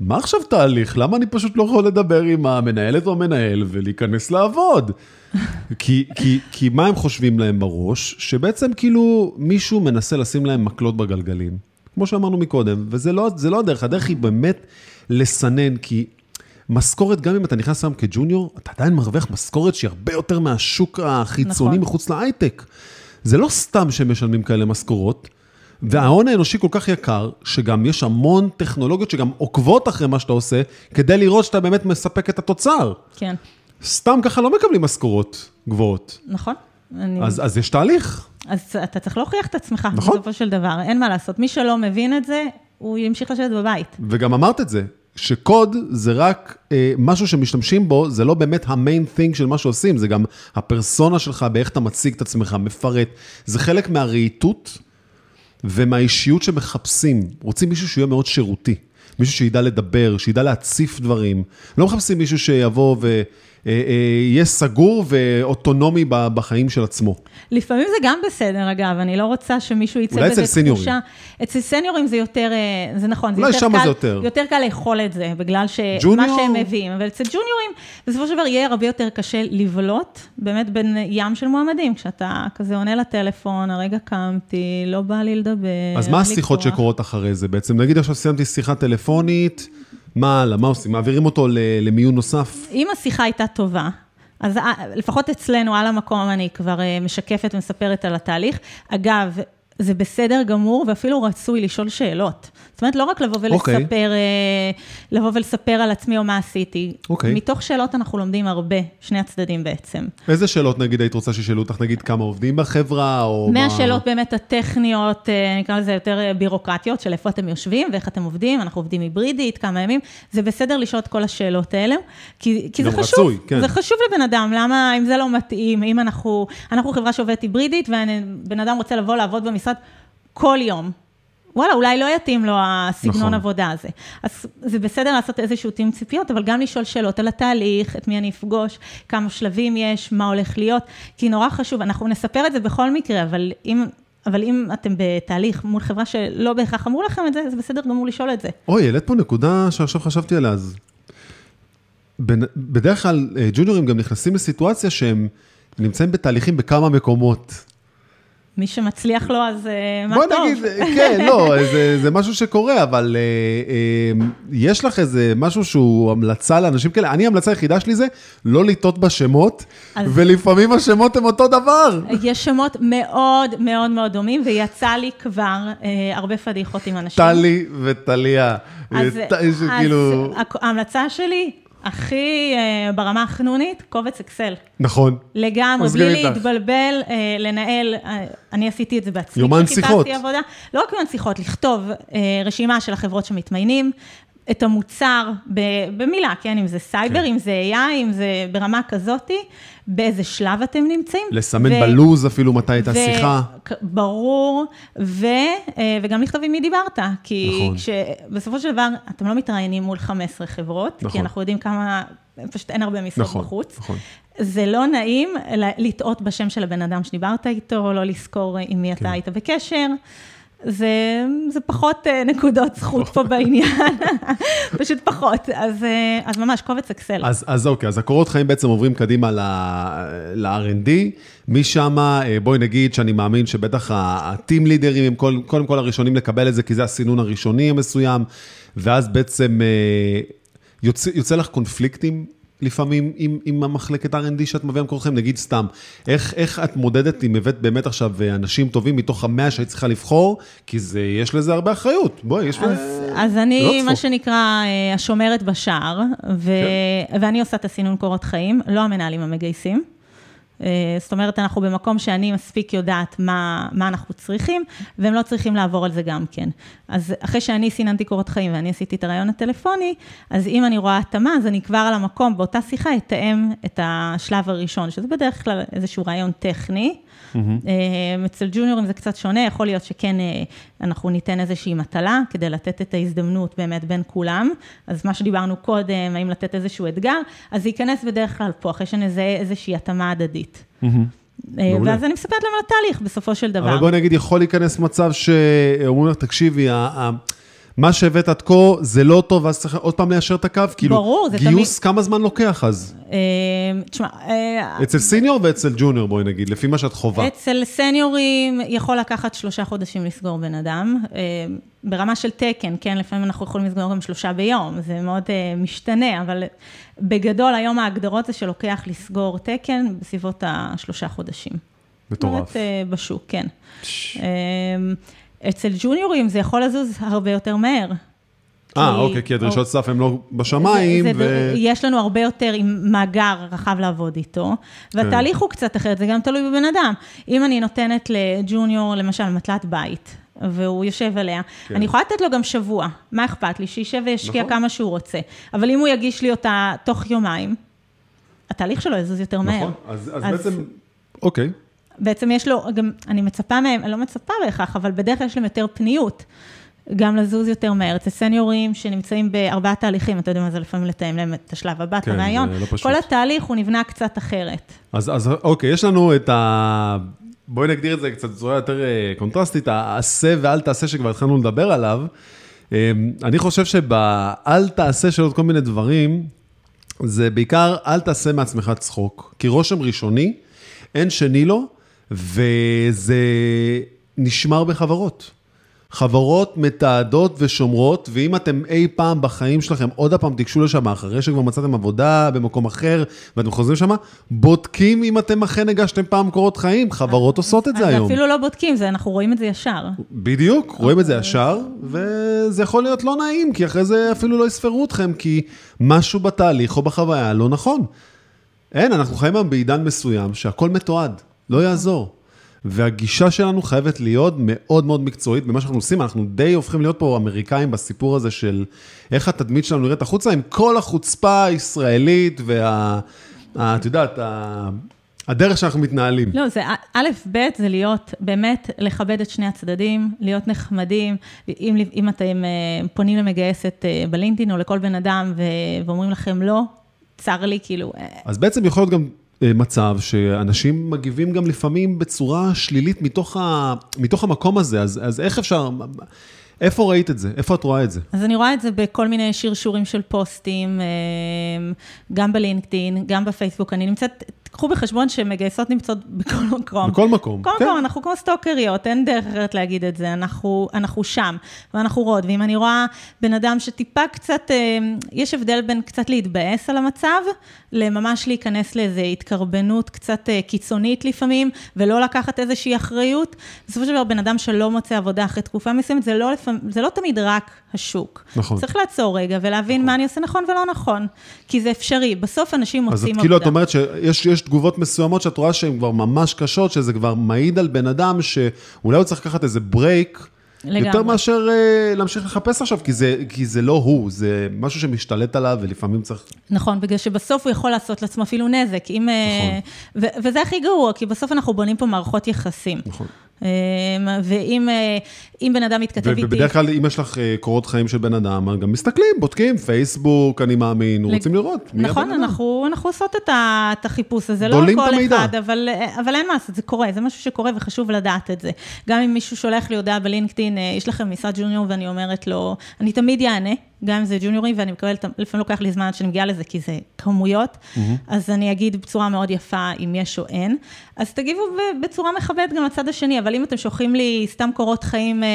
מה עכשיו תהליך? למה אני פשוט לא יכול לדבר עם המנהלת או המנהל ולהיכנס לעבוד? כי, כי, כי מה הם חושבים להם בראש? שבעצם כאילו מישהו מנסה לשים להם מקלות בגלגלים, כמו שאמרנו מקודם, וזה לא, לא הדרך, הדרך היא באמת לסנן, כי משכורת, גם אם אתה נכנס היום כג'וניור, אתה עדיין מרוויח משכורת שהיא הרבה יותר מהשוק החיצוני נכון. מחוץ להייטק. זה לא סתם שהם משלמים כאלה משכורות, וההון האנושי כל כך יקר, שגם יש המון טכנולוגיות שגם עוקבות אחרי מה שאתה עושה, כדי לראות שאתה באמת מספק את התוצר. כן, סתם ככה לא מקבלים משכורות גבוהות. נכון. אני... אז, אז יש תהליך. אז אתה צריך להוכיח את עצמך, נכון. בסופו של דבר, אין מה לעשות. מי שלא מבין את זה, הוא ימשיך לשבת בבית. וגם אמרת את זה, שקוד זה רק אה, משהו שמשתמשים בו, זה לא באמת המיין thing של מה שעושים, זה גם הפרסונה שלך, באיך אתה מציג את עצמך, מפרט. זה חלק מהרהיטות ומהאישיות שמחפשים. רוצים מישהו שיהיה מאוד שירותי, מישהו שידע לדבר, שידע להציף דברים. לא מחפשים מישהו שיבוא ויהיה סגור ואוטונומי בחיים של עצמו. לפעמים זה גם בסדר, אגב, אני לא רוצה שמישהו יצא אולי בזה אצל סניורים. תחושה. אצל סניורים זה יותר, אה, זה נכון, זה אולי יותר קל, זה יותר. יותר קל לאכול את זה, בגלל שמה ג'וניור? שהם מביאים. אבל אצל ג'וניורים, בסופו של דבר יהיה הרבה יותר קשה לבלוט, באמת בין ים של מועמדים, כשאתה כזה עונה לטלפון, הרגע קמתי, לא בא לי לדבר. אז מה השיחות כוח." שקורות אחרי זה בעצם? נגיד עכשיו סיימתי שיחה טלפונית, מה הלאה, מה עושים? מעבירים אותו למיון נוסף? אם השיחה הייתה טובה, אז אה, לפחות אצלנו, על המקום, אני כבר אה, משקפת ומספרת על התהליך. אגב, זה בסדר גמור ואפילו רצוי לשאול שאלות. זאת אומרת, לא רק לבוא אוקיי. ולספר, אה, לבוא ולספר על עצמי או מה עשיתי. אוקיי. מתוך שאלות אנחנו לומדים הרבה, שני הצדדים בעצם. איזה שאלות נגיד היית רוצה שישאלו אותך, נגיד כמה עובדים בחברה, או מה... מהשאלות באמת הטכניות, אה, נקרא לזה יותר אה, בירוקרטיות, של איפה אתם יושבים ואיך אתם עובדים, אנחנו עובדים היברידית, כמה ימים, זה בסדר לשאול את כל השאלות האלה, כי, כי זה חשוב, רצוי, כן. זה חשוב לבן אדם, למה, אם זה לא מתאים, אם אנחנו, אנחנו חברה שעובדת היברידית, ובן אדם רוצה לבוא לעבוד במשרד כל יום. וואלה, אולי לא יתאים לו הסגנון נכון. עבודה הזה. אז זה בסדר לעשות איזשהו תיאום ציפיות, אבל גם לשאול שאלות על התהליך, את מי אני אפגוש, כמה שלבים יש, מה הולך להיות, כי נורא חשוב, אנחנו נספר את זה בכל מקרה, אבל אם... אבל אם אתם בתהליך מול חברה שלא בהכרח אמרו לכם את זה, זה בסדר גמור לשאול את זה. אוי, העלית פה נקודה שעכשיו חשבתי עליה, אז... בדרך כלל אה, ג'וניורים גם נכנסים לסיטואציה שהם נמצאים בתהליכים בכמה מקומות. מי שמצליח לו, אז אה, מה בוא טוב. נגיד, אה, כן, לא, זה, זה משהו שקורה, אבל אה, אה, יש לך איזה משהו שהוא המלצה לאנשים כאלה? אני, ההמלצה היחידה שלי זה לא לטעות בשמות, אז- ולפעמים השמות הם אותו דבר. יש שמות מאוד מאוד מאוד דומים, ויצא לי כבר אה, הרבה פדיחות עם אנשים. טלי וטליה. אז, שכאילו... אז הכ- ההמלצה שלי, הכי אה, ברמה החנונית, קובץ אקסל. נכון. לגמרי, בלי. להתבלבל, אה, לנהל, אה, אני עשיתי את זה בעצמי. יומן שיחות. עבודה, לא רק יומן שיחות, לכתוב אה, רשימה של החברות שמתמיינים, את המוצר במילה, כן, אם זה סייבר, כן. אם זה AI, אם זה ברמה כזאתי, באיזה שלב אתם נמצאים. לסמן בלוז אפילו מתי הייתה שיחה. ברור, ו, אה, וגם לכתוב עם מי דיברת, כי נכון. בסופו של דבר, אתם לא מתראיינים מול 15 חברות, נכון. כי אנחנו יודעים כמה, פשוט אין הרבה משרות נכון, בחוץ. נכון. זה לא נעים לטעות בשם של הבן אדם שדיברת איתו, לא לזכור עם מי כן. אתה היית בקשר. זה, זה פחות אה, נקודות זכות פה בעניין, פשוט פחות. אז, אה, אז ממש, קובץ אקסל. אז, אז אוקיי, אז הקורות חיים בעצם עוברים קדימה ל- ל-R&D, משם, אה, בואי נגיד שאני מאמין שבטח ה-team לידרים הם כל, קודם כל הראשונים לקבל את זה, כי זה הסינון הראשוני המסוים, ואז בעצם יוצא, יוצא לך קונפליקטים לפעמים עם, עם המחלקת R&D שאת מביאה מקורות חיים, נגיד סתם, איך, איך את מודדת אם הבאת באמת עכשיו אה, אנשים טובים מתוך המאה שהיית צריכה לבחור, כי זה, יש לזה הרבה אחריות, בואי, יש... אז, ו- אז לא אני, צחוק. מה שנקרא, אה, השומרת בשער, ו... כן. ואני עושה את הסינון קורות חיים, לא המנהלים המגייסים. אה, זאת אומרת, אנחנו במקום שאני מספיק יודעת מה, מה אנחנו צריכים, והם לא צריכים לעבור על זה גם כן. אז אחרי שאני סיננתי קורות חיים ואני עשיתי את הרעיון הטלפוני, אז אם אני רואה התאמה, אז אני כבר על המקום, באותה שיחה, אתאם את השלב הראשון, שזה בדרך כלל איזשהו רעיון טכני. אה, אצל ג'וניורים זה קצת שונה, יכול להיות שכן אה, אנחנו ניתן איזושהי מטלה כדי לתת את ההזדמנות באמת בין כולם. אז מה שדיברנו קודם, האם לתת איזשהו אתגר, אז זה ייכנס בדרך כלל פה, אחרי שנזהה איזושהי התאמה הדדית. מעולה. ואז אני מספרת להם על התהליך בסופו של דבר. אבל בואי נגיד, יכול להיכנס מצב שאומרים לך, תקשיבי, מה שהבאת עד כה זה לא טוב, ואז צריך עוד פעם ליישר את הקו? כאילו, ברור, זה גיוס, כמה זמן לוקח אז? אה, תשמע, אה, אצל סיניור ואצל ג'וניור, בואי נגיד, לפי מה שאת חווה. אצל סניורים יכול לקחת שלושה חודשים לסגור בן אדם. אה, ברמה של תקן, כן, לפעמים אנחנו יכולים לסגור גם שלושה ביום, זה מאוד משתנה, אבל בגדול היום ההגדרות זה שלוקח לסגור תקן בסביבות השלושה חודשים. מטורף. בשוק, כן. אה, אצל ג'וניורים זה יכול לזוז הרבה יותר מהר. אה, אוקיי, כי הדרישות סף הן לא בשמיים, זה, ו... זה, יש לנו הרבה יותר עם מאגר רחב לעבוד איתו, והתהליך הוא קצת אחרת, זה גם תלוי בבן אדם. אם אני נותנת לג'וניור, למשל, מטלת בית, והוא יושב עליה, כן. אני יכולה לתת לו גם שבוע, מה אכפת לי? שישב וישקיע נכון. כמה שהוא רוצה. אבל אם הוא יגיש לי אותה תוך יומיים, התהליך שלו יזוז יותר מהר. נכון, אז אז אז- בעצם, אוקיי. בעצם יש לו, גם, אני מצפה מהם, אני לא מצפה בהכרח, אבל בדרך כלל יש להם יותר פניות. גם לזוז יותר מהר. אצל סניורים שנמצאים בארבעה תהליכים, אתה יודע מה זה לפעמים לתאם להם את השלב הבא, את כן, הרעיון. זה לא פשוט. כל התהליך הוא נבנה קצת אחרת. אז, אז אוקיי, יש לנו את ה... בואי נגדיר את זה קצת בצורה יותר אה, קונטרסטית, העשה ואל תעשה שכבר התחלנו לדבר עליו. אה, אני חושב שבאל תעשה של עוד כל מיני דברים, זה בעיקר אל תעשה מעצמך צחוק. כי רושם ראשוני, אין שני לו, וזה נשמר בחברות. חברות מתעדות ושומרות, ואם אתם אי פעם בחיים שלכם, עוד פעם תיגשו לשם, אחרי שכבר מצאתם עבודה במקום אחר, ואתם חוזרים לשם, בודקים אם אתם אכן הגשתם פעם קורות חיים, חברות עושות את זה היום. אפילו לא בודקים, זה, אנחנו רואים את זה ישר. בדיוק, רואים את זה ישר, וזה יכול להיות לא נעים, כי אחרי זה אפילו לא יספרו אתכם, כי משהו בתהליך או בחוויה לא נכון. אין, אנחנו חיים היום בעידן מסוים שהכל מתועד, לא יעזור. והגישה שלנו חייבת להיות מאוד מאוד מקצועית במה שאנחנו עושים, אנחנו די הופכים להיות פה אמריקאים בסיפור הזה של איך התדמית שלנו נראית החוצה, עם כל החוצפה הישראלית וה... את יודעת, ה- הדרך שאנחנו מתנהלים. לא, זה א', ב', זה להיות, באמת, לכבד את שני הצדדים, להיות נחמדים. אם, אם אתם אה, פונים למגייסת אה, בלינקדאין או לכל בן אדם ו- ואומרים לכם לא, צר לי, כאילו, אה, אז בעצם יכול להיות גם מצב שאנשים מגיבים גם לפעמים בצורה שלילית מתוך, ה, מתוך המקום הזה, אז, אז איך אפשר, איפה ראית את זה? איפה את רואה את זה? אז אני רואה את זה בכל מיני שרשורים של פוסטים, אה, גם בלינקדאין, גם בפייסבוק. אני נמצאת, קחו בחשבון שמגייסות נמצאות בכל מקום. בכל מקום. כל כן. מקום, אנחנו כמו סטוקריות, אין דרך אחרת להגיד את זה, אנחנו, אנחנו שם, ואנחנו רואות, ואם אני רואה בן אדם שטיפה קצת, אה, יש הבדל בין קצת להתבאס על המצב, לממש להיכנס לאיזו התקרבנות קצת אה, קיצונית לפעמים, ולא לקחת איזושהי אחריות. בסופו של דבר, בן אדם שלא מוצא עבודה אחרי תקופה מסוימת, זה לא, לפעמים, זה לא תמיד רק השוק. נכון. צריך לעצור רגע ולהבין מה אני עושה נכון ולא נכון, כי זה אפשרי, בסוף אנשים אז מוצאים את עבודה. כאילו, את אומרת שיש יש תגובות מסוימות שאת רואה שהן כבר ממש קשות, שזה כבר מעיד על בן אדם שאולי הוא צריך לקחת איזה ברייק, לגמרי. יותר מאשר אה, להמשיך לחפש עכשיו, כי זה, כי זה לא הוא, זה משהו שמשתלט עליו, ולפעמים צריך... נכון, בגלל שבסוף הוא יכול לעשות לעצמו אפילו נזק. אם, אה, ו- וזה הכי גרוע, כי בסוף אנחנו בונים פה מערכות יחסים. נכון. אה, ואם אה, אם בן אדם מתכתב איתי... ובדרך כלל, אם יש לך אה, קורות חיים של בן אדם, גם מסתכלים, בודקים, פייסבוק, אני מאמין, רוצים לראות. מי נכון, הבן אדם. אנחנו, אנחנו עושות את, החיפוש הזה, לא כל. אחד, אבל, אבל אין מה לעשות, זה קורה, זה משהו שקורה וחשוב לדעת את זה. גם אם מישהו שולח לי הודעה בלינקדאין, אה, יש לכם משרד ג'וניור ואני אומרת לו, אני תמיד אענה, גם אם זה ג'וניורים, ואני מקבלת, לפעמים לוקח לי זמן עד שאני מגיעה לזה, כי זה כמויות, אז אני אגיד בצורה מאוד יפה אם יש או אין. אז תגיבו בצורה מכבדת גם לצד השני, אבל אם אתם שולחים לי סתם קורות חיים אה,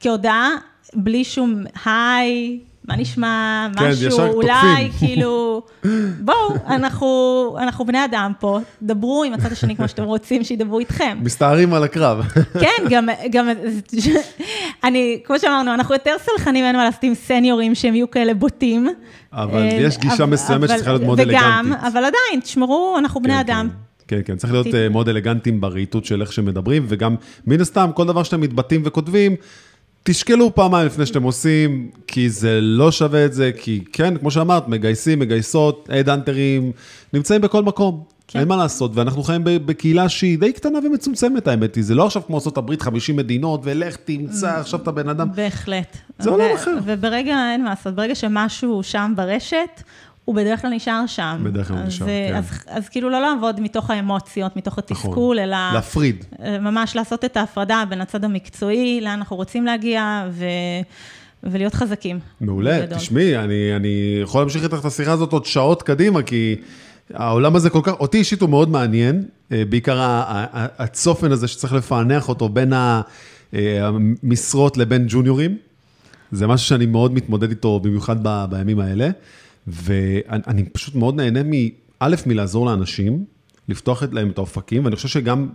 כהודעה, בלי שום היי, מה נשמע, כן, משהו, ישר אולי. כאילו, בואו, אנחנו, אנחנו בני אדם פה, דברו עם הצד השני כמו שאתם רוצים שידברו איתכם. מסתערים על הקרב. כן, גם, גם, אני, כמו שאמרנו, אנחנו יותר סלחנים, אין מה לעשות עם סניורים שהם יהיו כאלה בוטים. אבל אה, יש גישה מסוימת שצריכה להיות מאוד וגם, אלגנטית. אבל עדיין, תשמרו, אנחנו בני כן, אדם. כן, כן, כן, צריך להיות. אה, מאוד אלגנטיים ברהיטות של איך שמדברים, וגם, מן הסתם, כל דבר שאתם מתבטאים וכותבים, תשקלו פעמיים לפני שאתם עושים, כי זה לא שווה את זה, כי כן, כמו שאמרת, מגייסים, מגייסות, אד-אנטרים, נמצאים בכל מקום. כן. אין מה לעשות, ואנחנו חיים בקהילה שהיא די קטנה ומצומצמת, האמת היא. זה לא עכשיו כמו ארה"ב, 50 מדינות, ולך תמצא עכשיו את הבן אדם. בהחלט. זה עולם אחר. וברגע, אין מה לעשות, ברגע שמשהו שם ברשת, הוא בדרך כלל נשאר שם. בדרך כלל הוא נשאר, אה, כן. אז, אז כאילו לא לעבוד מתוך האמוציות, מתוך התסכול, אלא להפריד. אה, ממש לעשות את ההפרדה בין הצד המקצועי, לאן אנחנו רוצים להגיע, ו... ולהיות חזקים. מעולה, בגדול. תשמעי, אני, אני יכול להמשיך איתך את השיחה הזאת עוד שעות קדימה, כי העולם הזה כל כך, אותי אישית הוא מאוד מעניין, אה, בעיקר הצופן הזה שצריך לפענח אותו בין המשרות לבין ג'וניורים. זה משהו שאני מאוד מתמודד איתו, במיוחד ב- בימים האלה, ואני אני פשוט מאוד נהנה מ... א', מלעזור לאנשים, לפתוח את- להם את האופקים, ואני חושב שגם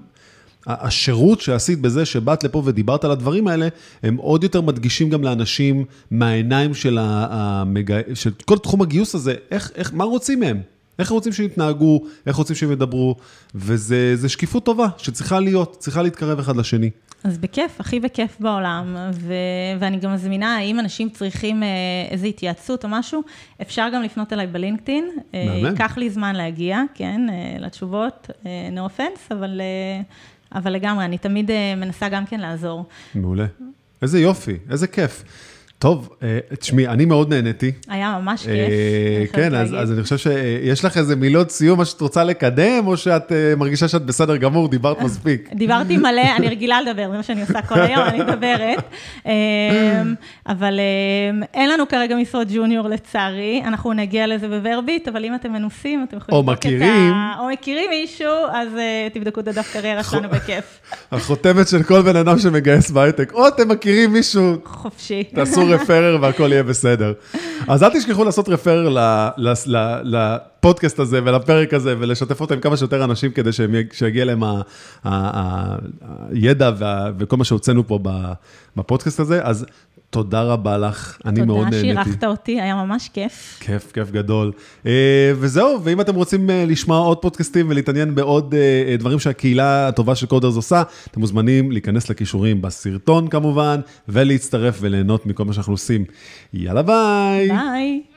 השירות שעשית בזה שבאת לפה ודיברת על הדברים האלה, הם עוד יותר מדגישים גם לאנשים מהעיניים של, המג... של כל תחום הגיוס הזה, איך, איך, מה רוצים מהם? איך רוצים שהם יתנהגו, איך רוצים שהם ידברו, וזה שקיפות טובה שצריכה להיות, צריכה להתקרב אחד לשני. אז בכיף, הכי בכיף בעולם, ו- ואני גם מזמינה, אם אנשים צריכים אה, איזו התייעצות או משהו, אפשר גם לפנות אליי בלינקדאין. אה. ייקח לי זמן להגיע, כן, אה, לתשובות, no offense, אבל, אבל לגמרי, אני תמיד מנסה גם כן לעזור. מעולה. איזה יופי, איזה כיף. טוב, אה, תשמעי, אני מאוד נהניתי. היה ממש כיף. אה, חייבת כן, אז. אז אני חושב שיש לך איזה מילות סיום, מה שאת רוצה לקדם, או שאת אה, מרגישה שאת בסדר גמור, דיברת מספיק. דיברתי מלא, אני רגילה לדבר, זה מה שאני עושה כל היום, אני מדברת. אמ, אבל אמ, אין לנו כרגע משרות ג'וניור לצערי, אנחנו נגיע לזה בוורביט, אבל אם אתם מנוסים, אתם יכולים או מכירים. ה... או מכירים מישהו, אז תבדקו את הדף קריירה שלנו בכיף. החותמת של כל בן אדם שמגייס בהייטק, או אתם מכירים מישהו, חופשי. תעשו רפרר והכל יהיה בסדר. אז אל תשכחו לעשות רפרר לפודקאסט הזה ולפרק הזה, ולשתף אותו עם כמה שיותר אנשים כדי שיגיע להם הידע וכל מה שהוצאנו פה בפודקאסט הזה. אז תודה רבה לך, אני מאוד תודה נהניתי. שאירחת אותי, היה ממש כיף. כיף, כיף גדול. אה, וזהו, ואם אתם רוצים אה, לשמוע עוד פודקאסטים ולהתעניין בעוד אה, דברים שהקהילה הטובה של קודרס עושה, אתם מוזמנים להיכנס לכישורים בסרטון כמובן, ולהצטרף וליהנות מכל מה שאנחנו עושים. יאללה ביי. ביי.